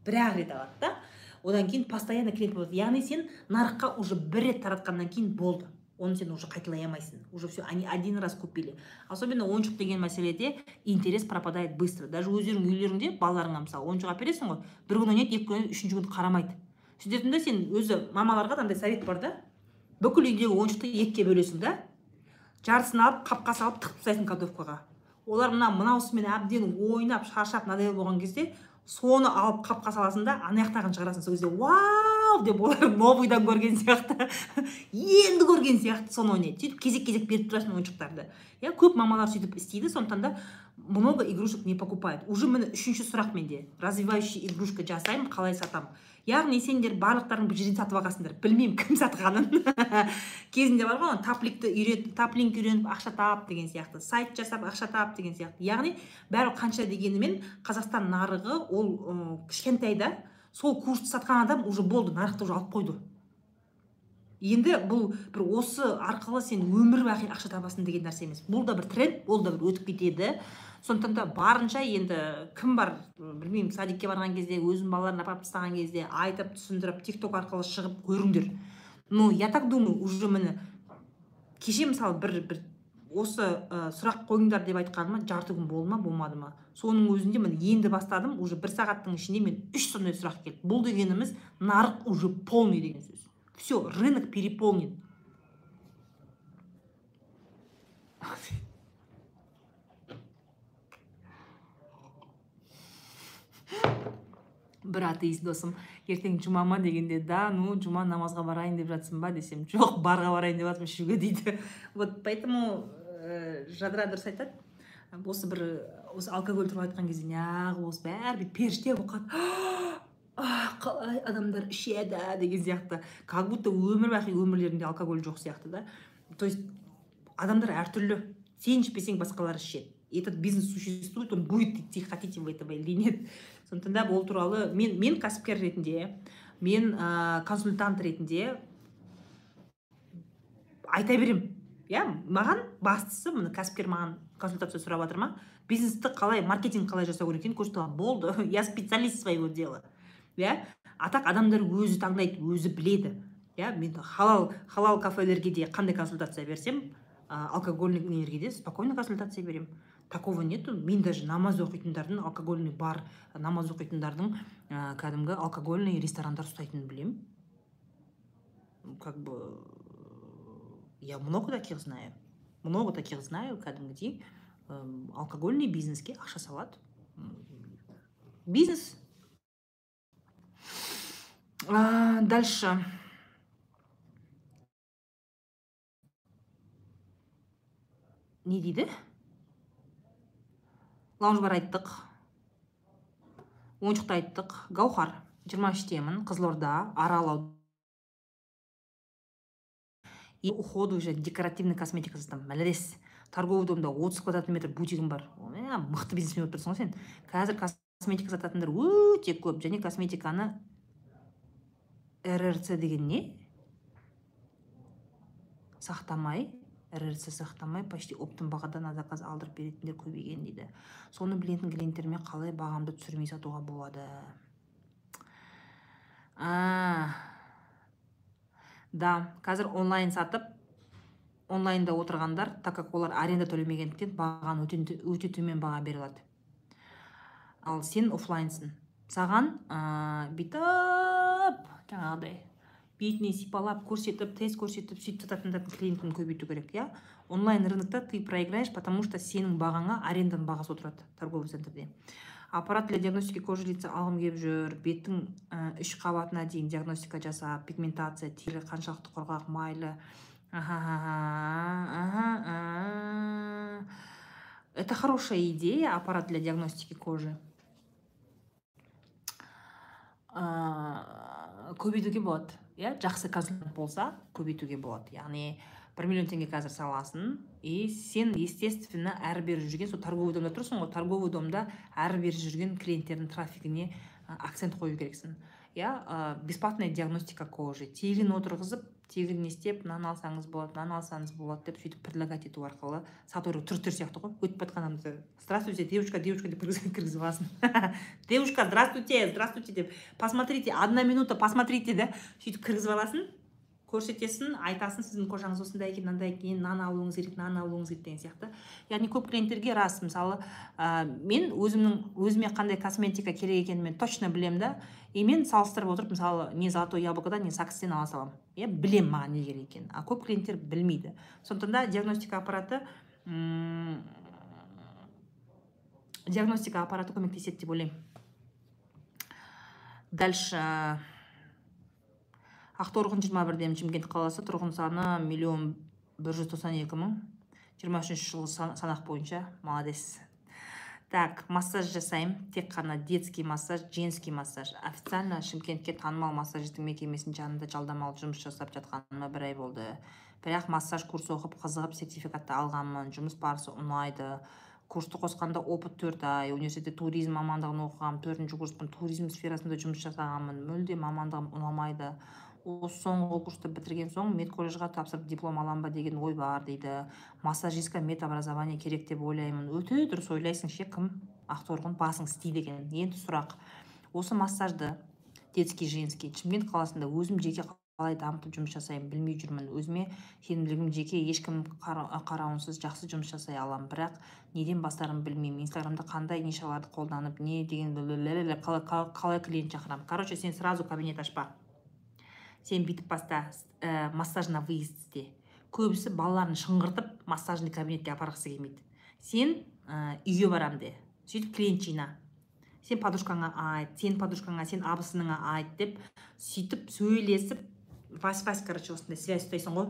Бір ақ рет алады да одан кейін постоянно клиент болады яғни сен нарыққа уже бір рет таратқаннан кейін болды. Оны сен уже қайталай алмайсың. Уже все они один раз купили. Особенно ойыншық деген мәселеде интерес пропадает быстро. Даже өздерің үйлеріңде балаларыңа мысалы ойыншық әпересің ғой бір күн ойнайды екі күн ойнайды үшінші күн қарамайды. Сөйтетін сен өзі мамаларға андай совет бар да. Бүкіл үйдегі ойыншықты екіге бөлесің да. Жартысын алып қапқа салып тығып тастайсың кладовкаға. Олар мына мынаусымен әбден ойнап шаршап надоел болған кезде соны алып қапқа саласың да ана жақтағын шығарасың. Сол кезде вау! деп олар *laughs* новыйдан көрген сияқты. *laughs* Енді көрген сияқты соны ойнайды. Сөйтіп кезек кезек беріп тұрасың ойыншықтарды. Иә көп мамалар сөйтіп істейді сондықтан да много игрушек не покупают. Уже міне үшінші сұрақ менде. Развивающий игрушка жасаймын қалай сатамын? Яғни сендер барлықтарың бір жерден сатып алғансыңдар. Білмеймін кім сатқанын. *laughs* Кезінде бар ғой тапликті үйрет таплинг үйреніп ақша тап деген сияқты. Сайт жасап ақша тап деген сияқты. Яғни бәрі қанша дегенімен қазақстан нарығы ол ә, кішкентайда сол курсты сатқан адам уже болды нарықты уже алып қойды. Енді бұл бір осы арқылы сен өмір бақи ақша табасың деген нәрсе емес. Бұл да бір тренд ол да бір өтіп кетеді. Сондықтан да барынша енді кім бар білмеймін садикке барған кезде өзінің балаларын апарып тастаған кезде айтып түсіндіріп тик ток арқылы шығып көріңдер. Ну я так думаю уже міне кеше мысалы бір бір осы ә, сұрақ қойыңдар деп айтқаныма жарты күн болды ма болмады ма? Соның өзінде міне енді бастадым уже бір сағаттың ішінде мен үш сондай сұрақ келді. Бұл дегеніміз нарық уже полный деген сөз. Все рынок переполнен. Бір атеист досым ертең жұма ма дегенде да ну жұма намазға барайын деп жатсың ба? десем жоқ барға барайын деп жатырмын ішуге дейді. Вот поэтому ә, жадыра дұрыс айтады. Осы бір осы алкоголь туралы айтқан кезде неғып осы бәрі періште болып қалай адамдар ішеді деген сияқты. Как будто өмір бақи өмірлерінде алкоголь жоқ сияқты да. То есть адамдар әртүрлі. Сен ішпесең басқалар ішеді. Этот бизнес существует он будет идти хотите вы этого или нет. Сондықтан да ол туралы мен мен кәсіпкер ретінде мен ә, консультант ретінде айта беремін иә маған бастысы міне кәсіпкер маған консультация сұрап жатыр ма бизнесті қалай маркетинг қалай жасау керек? екенін көрсете болды *laughs* я специалист своего дела. Иә? А так адамдар өзі таңдайды өзі біледі. Иә мен халал халал кафелерге де қандай консультация берсем ә, алкогольный нелерге де спокойно консультация беремін. Такого нету. Мен даже намаз оқитындардың алкогольный бар намаз оқитындардың ә, кәдімгі алкогольный ресторандар ұстайтынын білемін. Как бы я много таких знаю. Много таких знаю кәдімгідей алкогольный бизнеске ақша салады. Бизнес а, дальше. Не дейді? Лаунж бар айттық. Ойыншықты айттық. Гаухар жиырма үштемін қызылорда арал уходовый және декоративный косметика сатамын молодец торговый домда отыз квадратный метр бутигім бар. Мықты бизнесмен болып тұрсың ғой сен. Қазір косметика сататындар өте көп. Және косметиканы ррц деген не сақтамай ррц сақтамай почти оптом бағадан заказ алдырып беретіндер көбейген дейді. Соны білетін клиенттеріме қалай бағамды түсірмей сатуға болады? А да қазір онлайн сатып онлайнда отырғандар так как олар аренда төлемегендіктен бағаны өте, өте төмен баға бере алады. Ал сен оффлайнсың. Саған ә, бүйтіп жаңағыдай бетіне сипалап көрсетіп тест көрсетіп сөйтіп сататындардың клиентін көбейту керек иә? Онлайн рынокта ты проиграешь потому что сенің бағаңа аренданың бағасы отырады торговый центрде. Аппарат для диагностики кожи лица алғым келіп жүр беттің үш қабатына дейін диагностика жасап пигментация тері қаншалықты құрғақ майлы. Это хорошая идея аппарат для диагностики кожи. Көбейтуге болады иә? Жақсы консультант болса көбейтуге болады. Яғни бір миллион теңге қазір саласың и сен естественно әрі бері жүрген сол торговый домда тұрсың ғой торговый домда әрі бері жүрген клиенттердің трафигіне акцент қою керексің. Иә? Ә, бесплатная диагностика кожи терін отырғызып тегін не істеп мынаны алсаңыз болады мынаны алсаңыз болады деп сөйтіп предлагать ету арқылы сатуры түріктер сияқты ғой. Өтіп жатқан здравствуйте девушка девушка деп кіргізіп аласың *laughs* девушка здравствуйте здравствуйте деп. Посмотрите одна минута посмотрите да. Сөйтіп кіргізіп аласың. Көрсетесің айтасың сіздің кожаңыз осындай екен мынандай екен мынаны алуыңыз керек мынаны алуыңыз керек деген сияқты. Яғни көп клиенттерге рас мысалы ә, мен өзімнің өзіме қандай косметика керек екенін мен точно білемін да. И мен салыстырып отырып мысалы не золотое яблокодан не сакстен ала саламын. Иә білемін маған не керек екенін. А көп клиенттер білмейді. Сондықтан да диагностика аппараты диагностика аппараты көмектеседі деп ойлаймын. Дальше ақтоғын жиырма бірден шымкент қаласы. Тұрғын саны миллион бір жүз тоқсан екі мың. Жиырма үшінші жылғы санақ бойынша молодец. Так массаж жасаймын тек қана детский массаж женский массаж. Официально шымкентке танымал массажистің мекемесінің жанында жалдамалы жұмыс жасап жатқаныма бір ай болды. Бірақ массаж курс оқып қызығып сертификатты алғанмын. Жұмыс барысы ұнайды. Курсты қосқанда опыт төрт ай. Университетте туризм мамандығын оқығанмын төртінші курспын туризм сферасында жұмыс жасағанмын. Мүлде мамандығым ұнамайды. Осы соңғы курсты бітірген соң медколледжға тапсырып диплом алам ба деген ой бар дейді массажистка медобразование керек деп ойлаймын өте дұрыс ойлайсың ше кім ақторғын басың істейді екен енді сұрақ осы массажды детский женский шымкент қаласында өзім жеке қалай дамытып жұмыс жасаймын білмей жүрмін өзіме сенімділігім жеке ешкім қарауынсыз жақсы жұмыс жасай аламын бірақ неден бастарымды білмеймін инстаграмда қандай нишаларды қолданып не деген қалай клиент шақырамын короче сен сразу кабинет ашпа сен бүйтіп баста ә, на выезд істе көбісі балаларын шыңғыртып массажный кабинетке апарғысы келмейді. Сен ә, үйге барам де. Сөйтіп клиент жина. Сен подружкаңа айт сен подружкаңа сен абысыныңа айт деп сөйтіп сөйлесіп вась вась короче осындай связь ұстайсың ғой.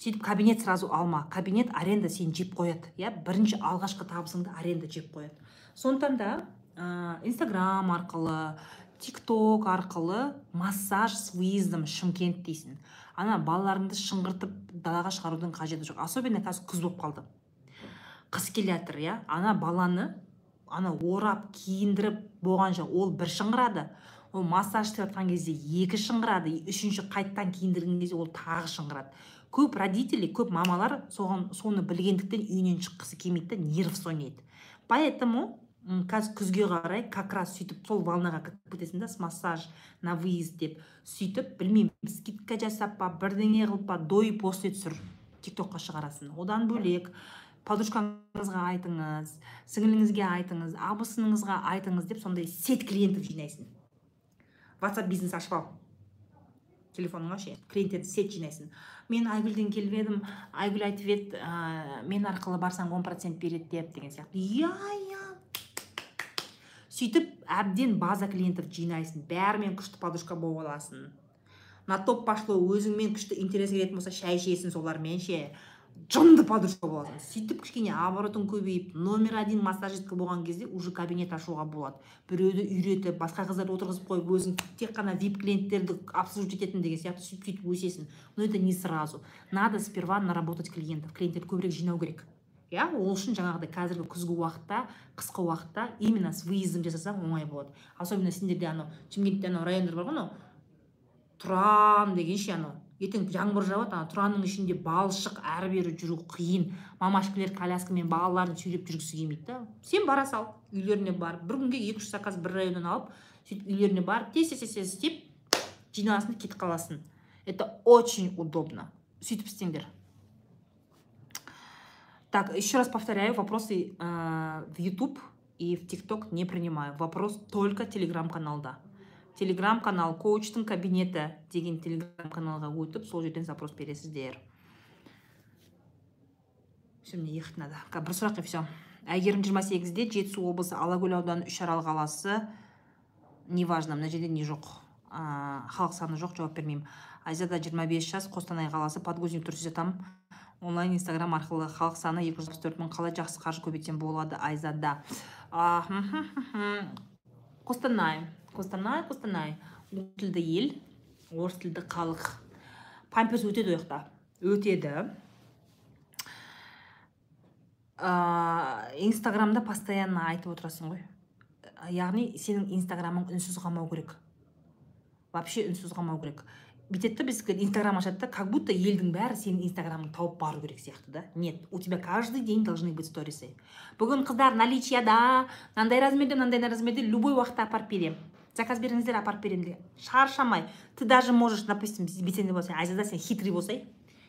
Сөйтіп кабинет сразу алма. Кабинет аренда сені жеп қояды иә? Бірінші алғашқы табысыңды аренда жеп қояды. Сондықтан да ә, инстаграм арқылы тик ток арқылы массаж с выездом шымкент дейсің. Ана балаларыңды шыңғыртып далаға шығарудың қажеті жоқ. Особенно қазір күз болып қалды. Қыс келе жатыр иә. Ана баланы ана орап киіндіріп болғанша ол бір шыңғырады. Ол массаж істеп жатқан кезде екі шыңғырады. Үшінші қайтадан киіндірген кезде ол тағы шыңғырады. Көп родители көп мамалар соған соны білгендіктен үйінен шыққысы келмейді да нервс ойнайды поэтому қазір күзге қарай как раз сөйтіп сол волнаға кіріп кетесің да массаж на выезд деп сөйтіп білмеймін скидка жасап па бірдеңе қылып па до после түсір тик токқа шығарасың. Одан бөлек подружкаңызға айтыңыз сіңіліңізге айтыңыз абысыныңызға айтыңыз деп сондай сеть клиентов жинайсың. Ватсап бизнес ашып ал. Телефоныңа ше клиенттерді сеть жинайсың. Мен айгүлден келіп едім айгүл айтып еді ә, мен арқылы барсаң он процент береді деп деген сияқты. Иә иә сөйтіп әбден база клиентов жинайсың бәрімен күшті подружка болып аласың. На топ пошло өзіңмен күшті интерес келетін болса шай ішесің солармен ше жынды подружка боласың сөйтіп кішкене оборотың көбейіп номер один массажистка болған кезде уже кабинет ашуға болады. Біреуді үйретіп басқа қыздарды отырғызып қойып өзің тек қана вип клиенттерді обслуживать ететін деген сияқты сөйтіп сөйтіп өсесің. Но это не сразу. Надо сперва наработать клиентов. Клиенттерді көбірек жинау керек. Иә? ол үшін жаңағыдай қазіргі күзгі уақытта қысқы уақытта именно с выездом жасасаң оңай болады. Особенно сендерде анау шымкентте анау райондар бар ғой анау. Тұран деген ше анау. Ертең жаңбыр жауады ана тұранның ішінде балшық әрі бері жүру қиын. Мамашкілер коляскамен балаларын сүйреп жүргісі келмейді да. Сен бара сал үйлеріне барып. Бір күнге екі үш заказ бір районнан алып сөйтіп үйлеріне барып тез тез тез істеп жиналасың кетіп қаласың. Это очень удобно. Сөйтіп істеңдер. Так, еще раз повторяю, вопросы э, в YouTube и в TikTok не принимаю. Вопрос только телеграм-каналда. Телеграм-канал коучтың кабинеті деген телеграм-каналға өтіп, сол жерден запрос бересіздер. Все, мне ехать надо. Бір сұрақ и все. Әйгерім 28-де Жетісу облысы Алакөл ауданы Үшарал қаласы неважно, мына жерде не жоқ. халық саны жоқ, жауап бермеймін. Айзада 25 жас, Қостанай қаласы, подгузник тұрсыз жатамын онлайн инстаграм арқылы халық саны екі жүз төрт мың қалай жақсы қаржы көбейтсем болады айзада? Қостанай қостанай қостанай. Орыс тілді ел орыс тілді халық. Памперс өтеді ол жақта. Өтеді. Инстаграмда постоянно айтып отырасың ғой. Яғни сенің инстаграмың үнсіз қалмау керек. Вообще үнсіз қалмау керек. Бүйтеді да бізге инстаграм ашады да как будто елдің бәрі сенің инстаграмыңды тауып бару керек сияқты да. Нет у тебя каждый день должны быть сторисы бүгін қыздар наличияда мынандай размерде мынандай размерде любой уақытта апарып беремін заказ беріңіздер апарып беремін деген шаршамай. Ты даже можешь допустим белсенді болсаң айзада сен хитрый болсай.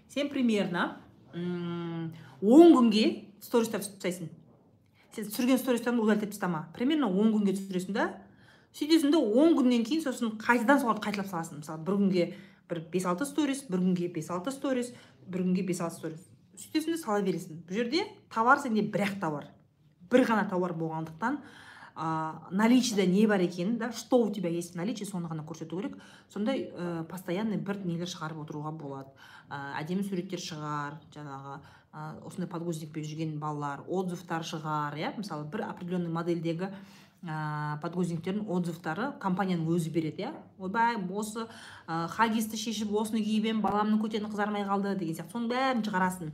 Сен примерно он күнге стористар тастайсың сен түсірген стористарыңды удалить етіп тастама. Примерно он күнге түсіресің да сөйтесің да он күннен кейін сосын қайтадан соларды қайталап саласың. Мысалы бір күнге бір бес алты сторис бір күнге бес алты сторис бір күнге бес алты сторис. Сөйтесің де сала бересің. Бұл жерде товар сенде бір ақ товар. Бір ғана товар болғандықтан а, наличиеда не бар екенін да что у тебя есть в наличии соны ғана көрсету керек. Сондай ә, постоянный бір нелер шығарып отыруға болады. Ә, әдемі суреттер шығар жаңағы ә, осындай подгузникпен жүрген балалар отзывтар шығар иә? Мысалы бір определенный модельдегі ә, подгузниктердің отзывтары компанияның өзі береді иә. Ойбай осы ә, хагисті шешіп осыны киіп едім баламның көтені қызармай қалды деген сияқты. Соның бәрін шығарасың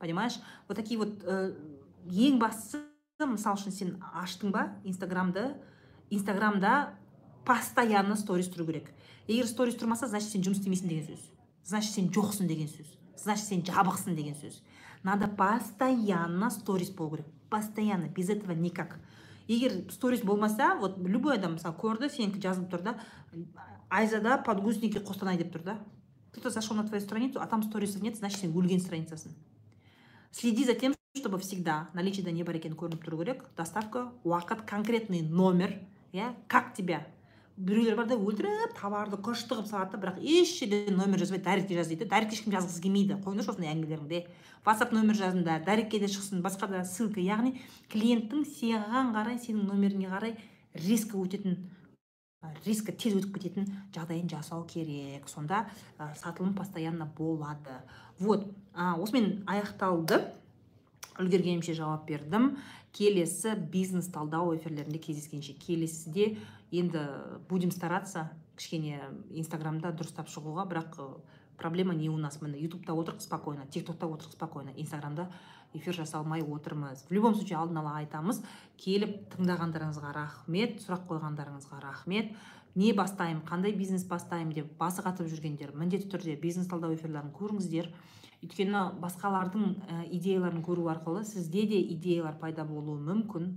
понимаешь? Вот такие вот ә, ең бастысы мысалы үшін сен аштың ба инстаграмды инстаграмда постоянно сторис тұру керек. Егер сторис тұрмаса значит сен жұмыс істемейсің деген сөз. Значит сен жоқсың деген сөз. Значит сен жабықсың деген сөз. Надо постоянно сторис болу керек. Постоянно без этого никак. Егер сторис болмаса вот любой адам мысалы көрді сенікі жазылып тұр да айзада подгузники қостанай деп тұр да. Кто то зашел на твою страницу а там сторисов нет значит сен өлген страницасың следи за тем чтобы всегда наличиеда не бар екені көрініп тұру керек. Доставка уақыт конкретный номер иә как тебя біреулер бар да өлтіріп товарды күшті қылып салады бірақ еш жерде номер жазбайды дайректке жаз дейді. Дайректке ешкім жазғысы келмейді. Қойыңдаршы осындай әңгімелеріңді ватсап нөмір жазыңдар дайректке де шықсын басқа да ссылка. Яғни клиенттің саған қарай сенің номеріңе қарай резко өтетін резко тез өтіп кететін жағдайын жасау керек. Сонда ә, сатылым постоянно болады. Вот ә, осымен аяқталды. Үлгергенімше жауап бердім. Келесі бизнес талдау эфирлерінде кездескенше. Келесіде енді будем стараться. Кішкене инстаграмда дұрыстап шығуға бірақ проблема не у нас. Міне ютубта отырық спокойно тик токта отырық спокойно. Инстаграмда эфир жасалмай отырмыз. В любом случае алдын ала айтамыз. Келіп тыңдағандарыңызға рахмет сұрақ қойғандарыңызға рахмет. Не бастаймын қандай бизнес бастаймын деп басы қатып жүргендер міндетті түрде бизнес талдау эфирлерін көріңіздер. Өйткені басқалардың ә, идеяларын көру арқылы сізде де идеялар пайда болуы мүмкін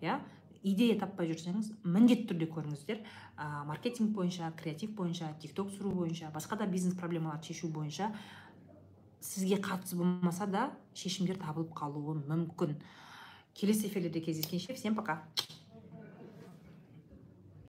иә? Идея таппай жүрсеңіз міндетті түрде көріңіздер. Ә, маркетинг бойынша креатив бойынша тик ток түсіру бойынша басқа да бизнес проблемаларды шешу бойынша сізге қатысы болмаса да шешімдер табылып қалуы мүмкін. Келесі эфирлерде кездескенше всем пока!